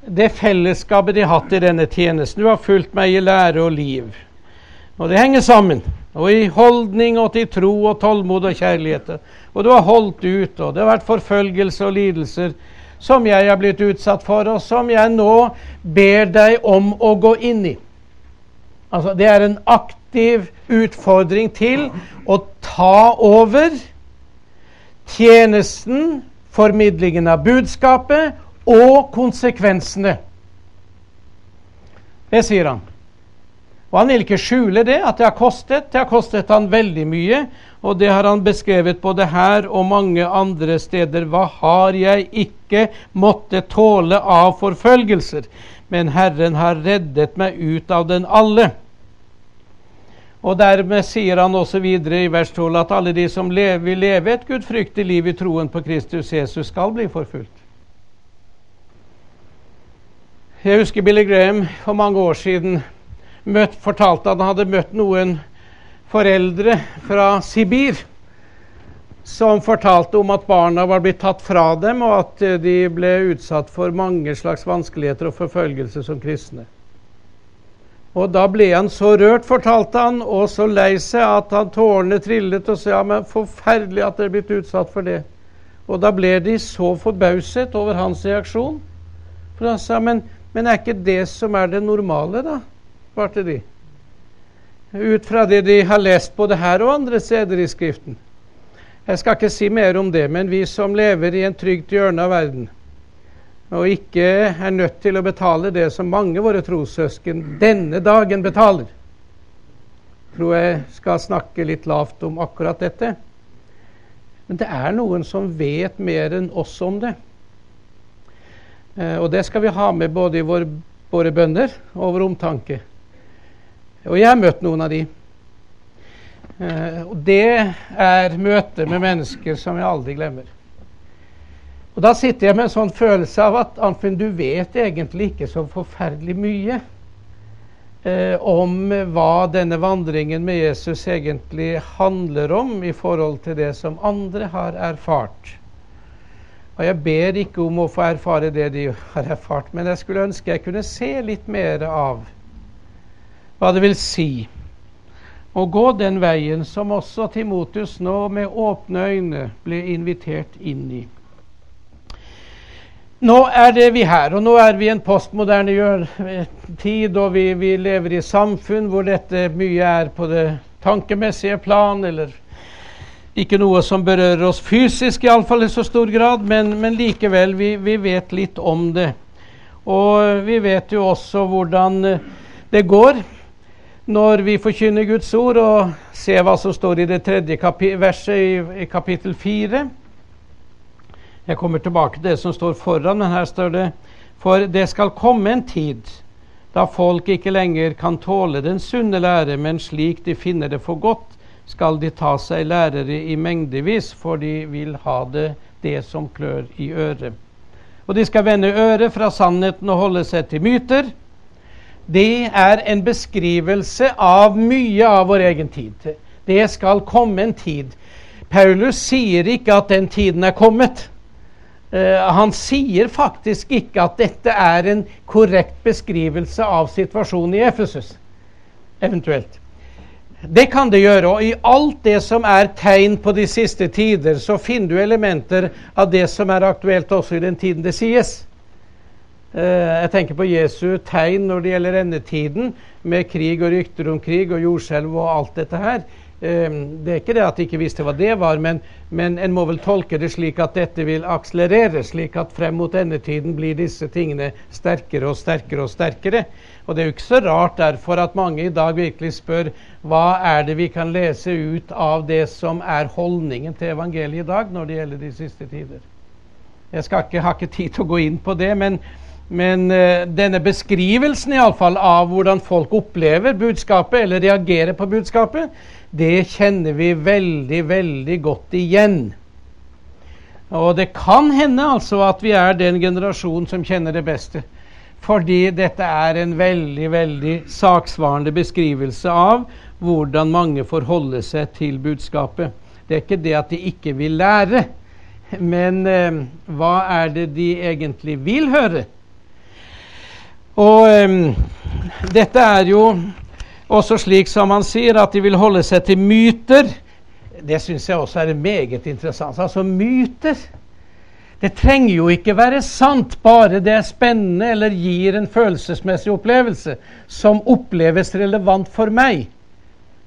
det fellesskapet de har hatt i denne tjenesten. Du har fulgt meg i lære og liv. Og det henger sammen og i holdning og til tro og tålmod og kjærlighet. Og du har holdt ut, og det har vært forfølgelse og lidelser som jeg er blitt utsatt for, og som jeg nå ber deg om å gå inn i. Altså, det er en aktiv utfordring til å ta over tjenesten, formidlingen av budskapet og konsekvensene. Det sier han. Og han vil ikke skjule det, at det har kostet. Det har kostet han veldig mye. Og det har han beskrevet både her og mange andre steder. Hva har jeg ikke måttet tåle av forfølgelser? Men Herren har reddet meg ut av den alle. Og dermed sier han også videre i vers 12 at alle de som lever, vil leve et gudfryktig liv i troen på Kristus Jesus, skal bli forfulgt. Jeg husker Billy Graham for mange år siden møtt, fortalte at han hadde møtt noen foreldre fra Sibir som fortalte om at barna var blitt tatt fra dem, og at de ble utsatt for mange slags vanskeligheter og forfølgelse som kristne. Og da ble han så rørt, fortalte han, og så lei seg at han tårene trillet og sa ja, men forferdelig at dere er blitt utsatt for det. Og da ble de så forbauset over hans reaksjon. For han sa men, men er ikke det som er det normale, da? svarte de. Ut fra det de har lest både her og andre steder i Skriften. Jeg skal ikke si mer om det, men vi som lever i en trygt hjørne av verden, og ikke er nødt til å betale det som mange våre trossøsken denne dagen betaler, tror jeg skal snakke litt lavt om akkurat dette. Men det er noen som vet mer enn oss om det. Eh, og det skal vi ha med både i vår, våre bønner og vår omtanke. Og jeg har møtt noen av de. Eh, og det er møter med mennesker som jeg aldri glemmer. Og Da sitter jeg med en sånn følelse av at Arnfinn, du vet egentlig ikke så forferdelig mye eh, om hva denne vandringen med Jesus egentlig handler om i forhold til det som andre har erfart. Og Jeg ber ikke om å få erfare det de har erfart, men jeg skulle ønske jeg kunne se litt mer av hva det vil si å gå den veien som også Timotus nå med åpne øyne ble invitert inn i. Nå er det vi her, og nå er vi i en postmoderne tid, og vi, vi, lever i samfunn hvor dette mye er på det tankemessige plan, eller ikke noe som berører oss fysisk, iallfall i så stor grad, men, men likevel, vi, vi, vet litt om det. Og vi vet jo også hvordan det går når vi forkynner Guds ord og ser hva som står i det tredje verset i, i kapittel fire. Jeg kommer tilbake til det som står foran, men her står det For det skal komme en tid da folk ikke lenger kan tåle den sunne lære, men slik de finner det for godt, skal de ta seg lærere i mengdevis, for de vil ha det, det som klør i øret. Og de skal vende øret fra sannheten og holde seg til myter det er en beskrivelse av mye av vår egen tid. Det skal komme en tid. Paulus sier ikke at den tiden er kommet. Uh, han sier faktisk ikke at dette er en korrekt beskrivelse av situasjonen i Efesus. Eventuelt. Det kan det gjøre. Og i alt det som er tegn på de siste tider, så finner du elementer av det som er aktuelt også i den tiden det sies. Eh, jeg tenker på Jesu tegn når det gjelder endetiden, med krig og rykter om krig og jordskjelv og alt dette her. Eh, det er ikke det at de ikke visste hva det var, men, men en må vel tolke det slik at dette vil akselerere, slik at frem mot endetiden blir disse tingene sterkere og sterkere og sterkere. Og det er jo ikke så rart derfor at mange i dag virkelig spør hva er det vi kan lese ut av det som er holdningen til evangeliet i dag når det gjelder de siste tider. Jeg ikke, har ikke tid til å gå inn på det, men men uh, denne beskrivelsen i alle fall, av hvordan folk opplever budskapet, eller reagerer på budskapet, det kjenner vi veldig, veldig godt igjen. Og det kan hende altså at vi er den generasjonen som kjenner det beste. Fordi dette er en veldig, veldig saksvarende beskrivelse av hvordan mange forholder seg til budskapet. Det er ikke det at de ikke vil lære, men eh, hva er det de egentlig vil høre? Og eh, dette er jo også slik som han sier, at de vil holde seg til myter. Det syns jeg også er meget interessant. Altså myter. Det trenger jo ikke være sant, bare det er spennende eller gir en følelsesmessig opplevelse som oppleves relevant for meg.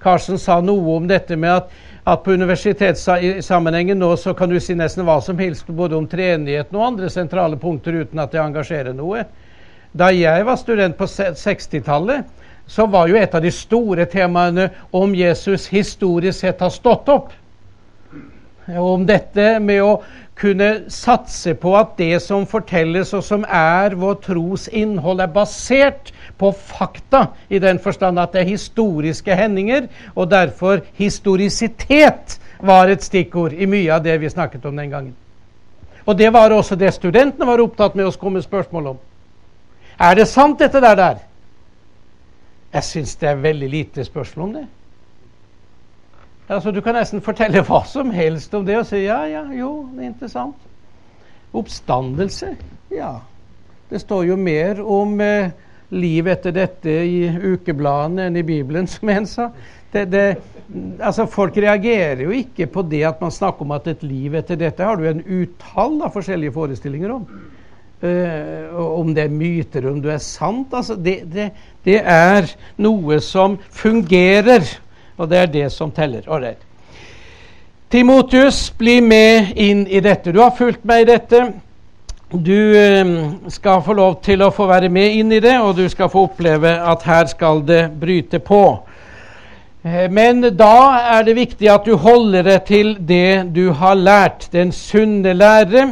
Carsten sa noe om dette med at, at på universitetssammenhengen nå så kan du si nesten hva som helst både om treenigheten og andre sentrale punkter uten at det engasjerer noe. Da jeg var student på 60-tallet, så var jo et av de store temaene om Jesus historisk sett har stått opp. Om dette med å kunne satse på at det som fortelles, og som er vår tros innhold, er basert på fakta, i den forstand at det er historiske hendinger, og derfor historisitet var et stikkord i mye av det vi snakket om den gangen. Og det var også det studentene var opptatt med å komme spørsmål om. Er det sant, dette der? der? Jeg syns det er veldig lite spørsmål om det. Altså, du kan nesten fortelle hva som helst om det og si ja, ja, jo, det er interessant. Oppstandelse? Ja. Det står jo mer om eh, liv etter dette i ukebladene enn i Bibelen, som en sa. Det, det, altså, folk reagerer jo ikke på det at man snakker om at et liv etter dette har du en utall av forskjellige forestillinger om. Uh, om det er myter, om det er sant. Altså, det, det, det, er noe som fungerer, og det er det som teller. Right. Timotius, bli med inn i dette. Du har fulgt meg i dette. Du uh, skal få lov til å få være med inn i det, og du skal få oppleve at her skal det bryte på. Uh, men da er det viktig at du holder deg til det du har lært, den sunne lære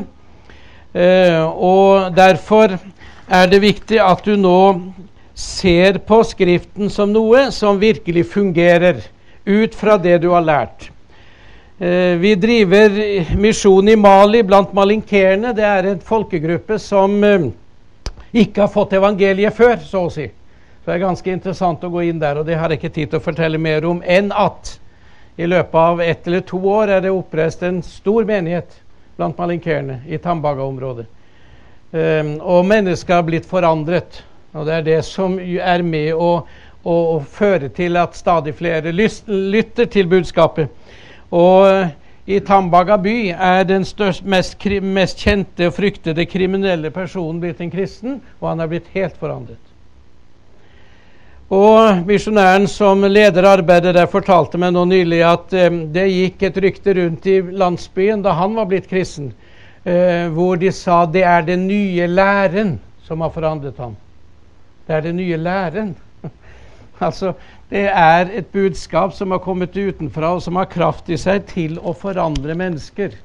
Eh, og derfor er det viktig at du nå ser på Skriften som noe som virkelig fungerer, ut fra det du har lært. Eh, vi driver misjon i Mali blant malinkerene. Det er en folkegruppe som eh, ikke har fått evangeliet før, så å si. Så det er ganske interessant å gå inn der, og det har jeg ikke tid til å fortelle mer om enn at i løpet av ett eller to år er det oppreist en stor menighet blant malinkerene i Tambaga-området. Um, og mennesker har blitt forandret. Og det er det som er med å, å, å føre til at stadig flere lytter til budskapet. Og uh, i Tambaga by er den størst, mest, mest, kjente og fryktede kriminelle personen blitt en kristen, og han er blitt helt forandret. Og Misjonæren som leder arbeidet der, fortalte meg nå nylig at eh, det gikk et rykte rundt i landsbyen da han var blitt kristen, eh, hvor de sa det er den nye læren som har forandret ham. Det er den nye læren. altså, det er et budskap som har kommet utenfra, og som har kraft i seg til å forandre mennesker.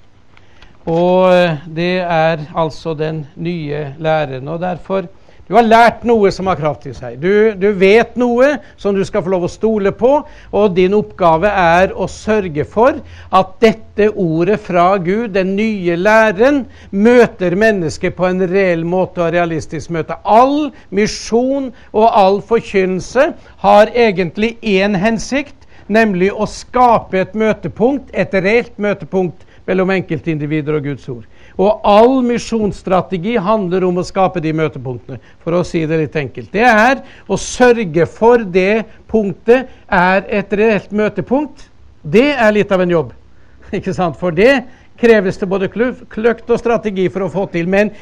Og eh, det er altså den nye læren. Og derfor du har lært noe som har kraft i seg. Du, du, vet noe som du skal få lov å stole på, og din oppgave er å sørge for at dette ordet fra Gud, den nye læren, møter mennesket på en reell måte og realistisk møte. All misjon og all forkynnelse har egentlig én hensikt, nemlig å skape et møtepunkt, et reelt møtepunkt mellom enkeltindivider og Guds ord. Og all misjonsstrategi handler om å skape de møtepunktene, for å si det litt enkelt. Det er å sørge for det punktet er et reelt møtepunkt. Det er litt av en jobb. Ikke sant? For det kreves det både kløkt og strategi for å få til. Men,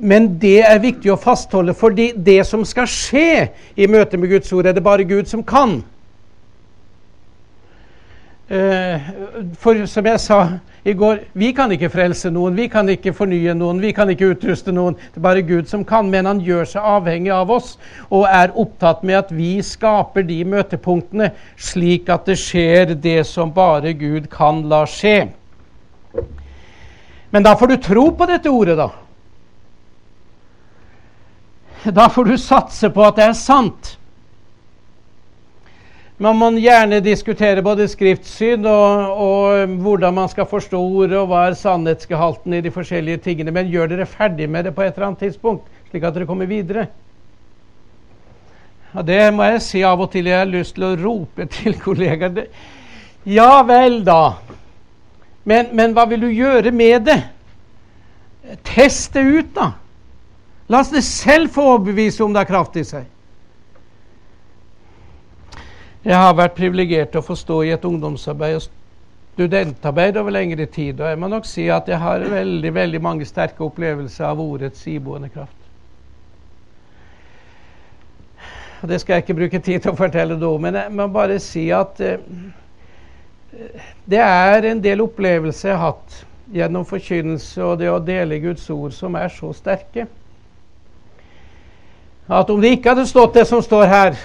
men det er viktig å fastholde, for det som skal skje i møte med Guds ord, er det bare Gud som kan. Eh, for som jeg sa i går, vi kan ikke frelse noen, vi kan ikke fornye noen, vi kan ikke utruste noen. Det er bare Gud som kan. Men han gjør seg avhengig av oss og er opptatt med at vi skaper de møtepunktene, slik at det skjer det som bare Gud kan la skje. Men da får du tro på dette ordet, da. Da får du satse på at det er sant. Man må gjerne diskutere både skriftsyn og, og, hvordan man skal forstå ordet, og hva er sannhetsgehalten i de forskjellige tingene, men gjør dere ferdig med det på et eller annet tidspunkt, slik at dere kommer videre. Og Det må jeg si av og til jeg har lyst til å rope til kollegaer. Ja vel, da. Men, men hva vil du gjøre med det? Test det ut, da. La oss det selv få overbevise om det har kraft i seg. Jeg har vært privilegert til å få stå i et ungdomsarbeid og studentarbeid over lengre tid. Og jeg må nok si at jeg har veldig, veldig mange sterke opplevelser av ordets iboende kraft. Og Det skal jeg ikke bruke tid til å fortelle nå, men jeg må bare si at eh, det er en del opplevelser jeg har hatt gjennom forkynnelse og det å dele Guds ord, som er så sterke. At om det ikke hadde stått det som står her,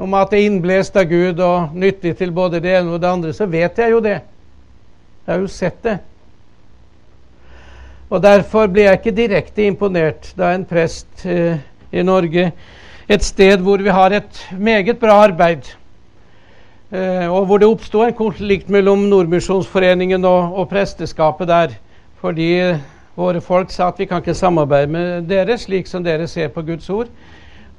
om at det er innblåst av Gud og nyttig til både det ene og det andre, så vet jeg jo det. Jeg har jo sett det. Og Derfor blir jeg ikke direkte imponert da en prest eh, i Norge, et sted hvor vi har et meget bra arbeid, eh, og hvor det oppsto en konflikt mellom Nordmisjonsforeningen og, og presteskapet der, fordi våre folk sa at vi kan ikke samarbeide med dere slik som dere ser på Guds ord.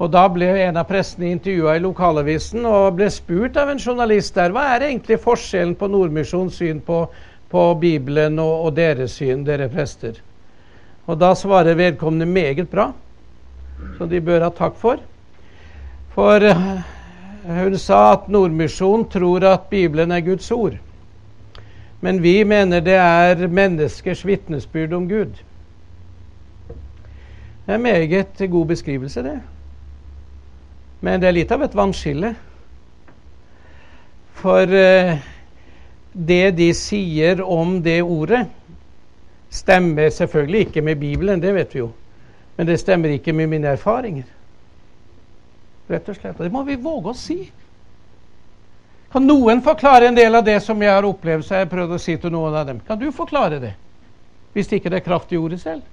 Og Da ble en av prestene intervjua i lokalavisen og ble spurt av en journalist der hva er egentlig forskjellen på Nordmisjons syn på, på Bibelen og, og, deres syn, dere prester. Og Da svarer vedkommende meget bra, som de bør ha takk for. For uh, hun sa at Nordmisjonen tror at Bibelen er Guds ord. Men vi mener det er menneskers vitnesbyrd om Gud. Det er meget god beskrivelse, det. Men det er litt av et vannskille. For eh, det de sier om det ordet, stemmer selvfølgelig ikke med Bibelen, det vet vi jo. Men det stemmer ikke med mine erfaringer. Rett og slett. Og det må vi våge å si. Kan noen forklare en del av det som jeg har opplevd? Så jeg har prøvd å si til noen av dem. Kan du forklare det? Hvis ikke det er kraft i ordet selv?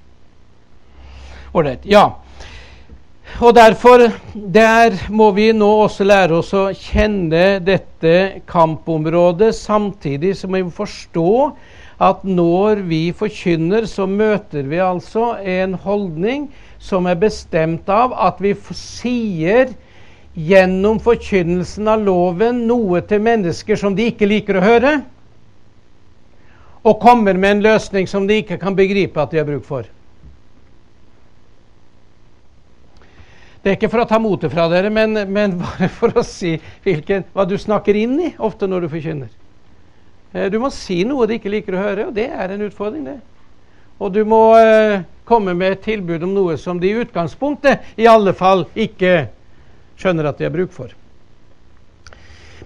Ålreit. Ja. Og derfor der må vi nå også lære oss å kjenne dette kampområdet, samtidig som vi må forstå at når vi forkynner, så møter vi altså en holdning som er bestemt av at vi sier gjennom forkynnelsen av loven noe til mennesker som de ikke liker å høre, og kommer med en løsning som de ikke kan begripe at de har bruk for. Det er ikke for å ta motet fra dere, men, men, bare for å si hvilken, hva du snakker inn i ofte når du forkynner. Eh, du må si noe de ikke liker å høre, og det er en utfordring, det. Og du må eh, komme med et tilbud om noe som de i utgangspunktet i alle fall ikke skjønner at de har bruk for.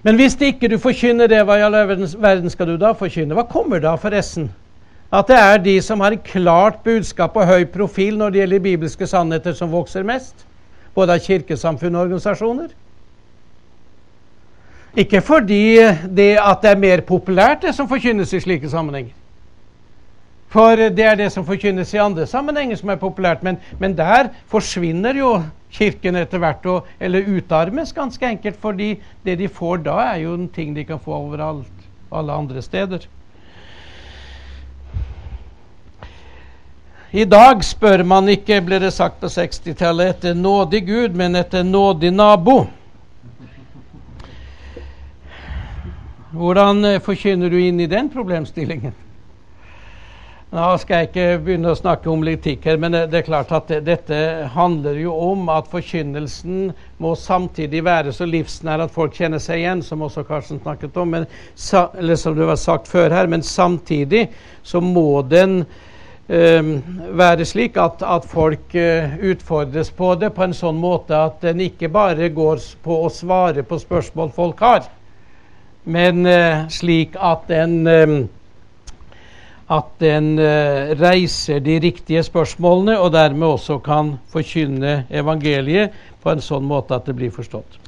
Men hvis ikke du forkynner det, hva i all verden skal du da forkynne? Hva kommer da, forresten? At det er de som har klart budskap og høy profil når det gjelder bibelske sannheter, som vokser mest? Både av kirkesamfunn og organisasjoner. Ikke fordi det at det er mer populært, det som forkynnes i slike sammenhenger. For det er det som forkynnes i andre sammenhenger som er populært. Men, men der forsvinner jo Kirken etter hvert, og, eller utarmes ganske enkelt. fordi det de får da, er jo en ting de kan få overalt, alle andre steder. I dag spør man ikke, ble det sagt på 60-tallet, etter nådig Gud, men etter nådig nabo. Hvordan eh, forkynner du inn i den problemstillingen? Nå skal jeg ikke begynne å snakke om litikk her, men det er klart at dette handler jo om at forkynnelsen må samtidig være så livsnær at folk kjenner seg igjen, som også Karsten snakket om, men, eller som det var sagt før her. Men samtidig så må den være slik at, at folk uh, utfordres på det på en sånn måte at den ikke bare går på å svare på spørsmål folk har, men uh, slik at en uh, at den reiser de riktige spørsmålene, og dermed også kan forkynne evangeliet på en sånn måte at det blir forstått.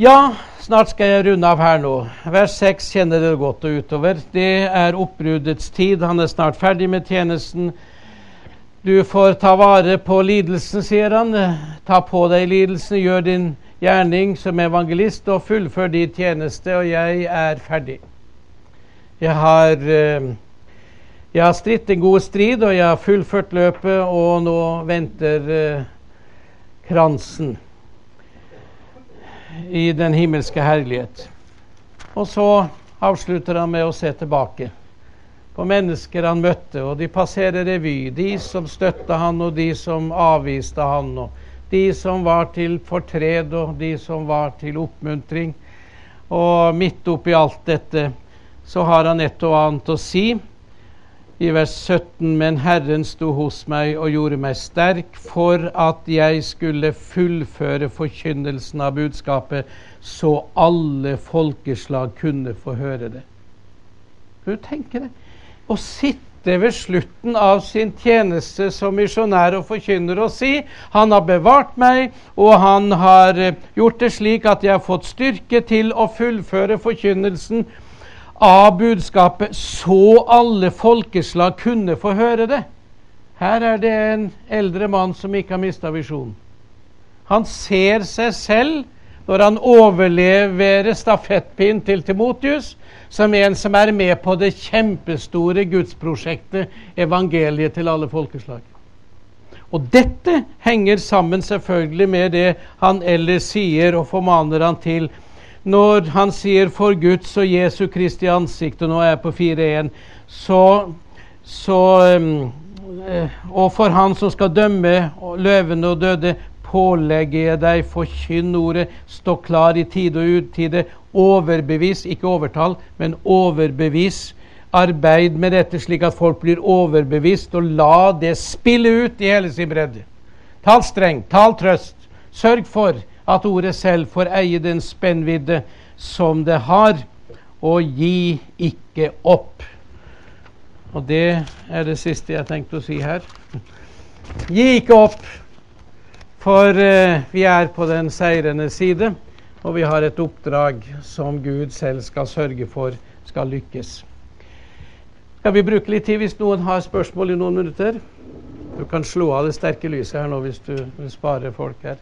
Ja, snart skal jeg runde av her nå. Vers 6 kjenner dere godt og utover. Det er oppbruddets tid. Han er snart ferdig med tjenesten. Du får ta vare på lidelsen, sier han. Ta på deg lidelsen, gjør din gjerning som evangelist og fullfør din tjeneste, og jeg er ferdig. Jeg har, eh, jeg har stritt en god strid, og jeg har fullført løpet, og nå venter eh, kransen i den himmelske herlighet. Og så avslutter han med å se tilbake på mennesker han møtte, og de passerer revy. De som støtta han, og de som avviste han. Og de som var til fortred, og de som var til oppmuntring. Og midt oppi alt dette så har han et og annet å si i vers 17.: Men Herren sto hos meg og gjorde meg sterk for at jeg skulle fullføre forkynnelsen av budskapet, så alle folkeslag kunne få høre det. Kan du tenke det? Å sitte ved slutten av sin tjeneste som misjonær og forkynner og si han har bevart meg, og han har eh, gjort det slik at jeg har fått styrke til å fullføre forkynnelsen av budskapet, så alle folkeslag kunne få høre det. Her er det en eldre mann som ikke har mista visjonen. Han ser seg selv når han overleverer stafettpinnen til Timotius, som en som er med på det kjempestore gudsprosjektet evangeliet til alle folkeslag. Og dette henger sammen selvfølgelig med det han ellers sier og formaner han til. Når han sier 'for Guds og Jesu Kristi ansikt', og nå er jeg på 4.1, så, så um, Og for Han som skal dømme løvene og døde, pålegger jeg deg, forkynn ordet, stå klar i tide og utide, overbevis, ikke overtall, men overbevis Arbeid med dette slik at folk blir overbevist, og la det spille ut i hele sin bredde. Tal strengt, tal trøst. Sørg for at ordet selv får eie den spennvidde som det har, og gi ikke opp. Og det er det siste jeg tenkte å si her. Gi ikke opp, for uh, vi er på den seirende side, og vi har et oppdrag som Gud selv skal sørge for skal lykkes. Skal vi bruke litt tid hvis noen har spørsmål i noen minutter? Du kan slå av det sterke lyset her nå hvis du vil spare folk her.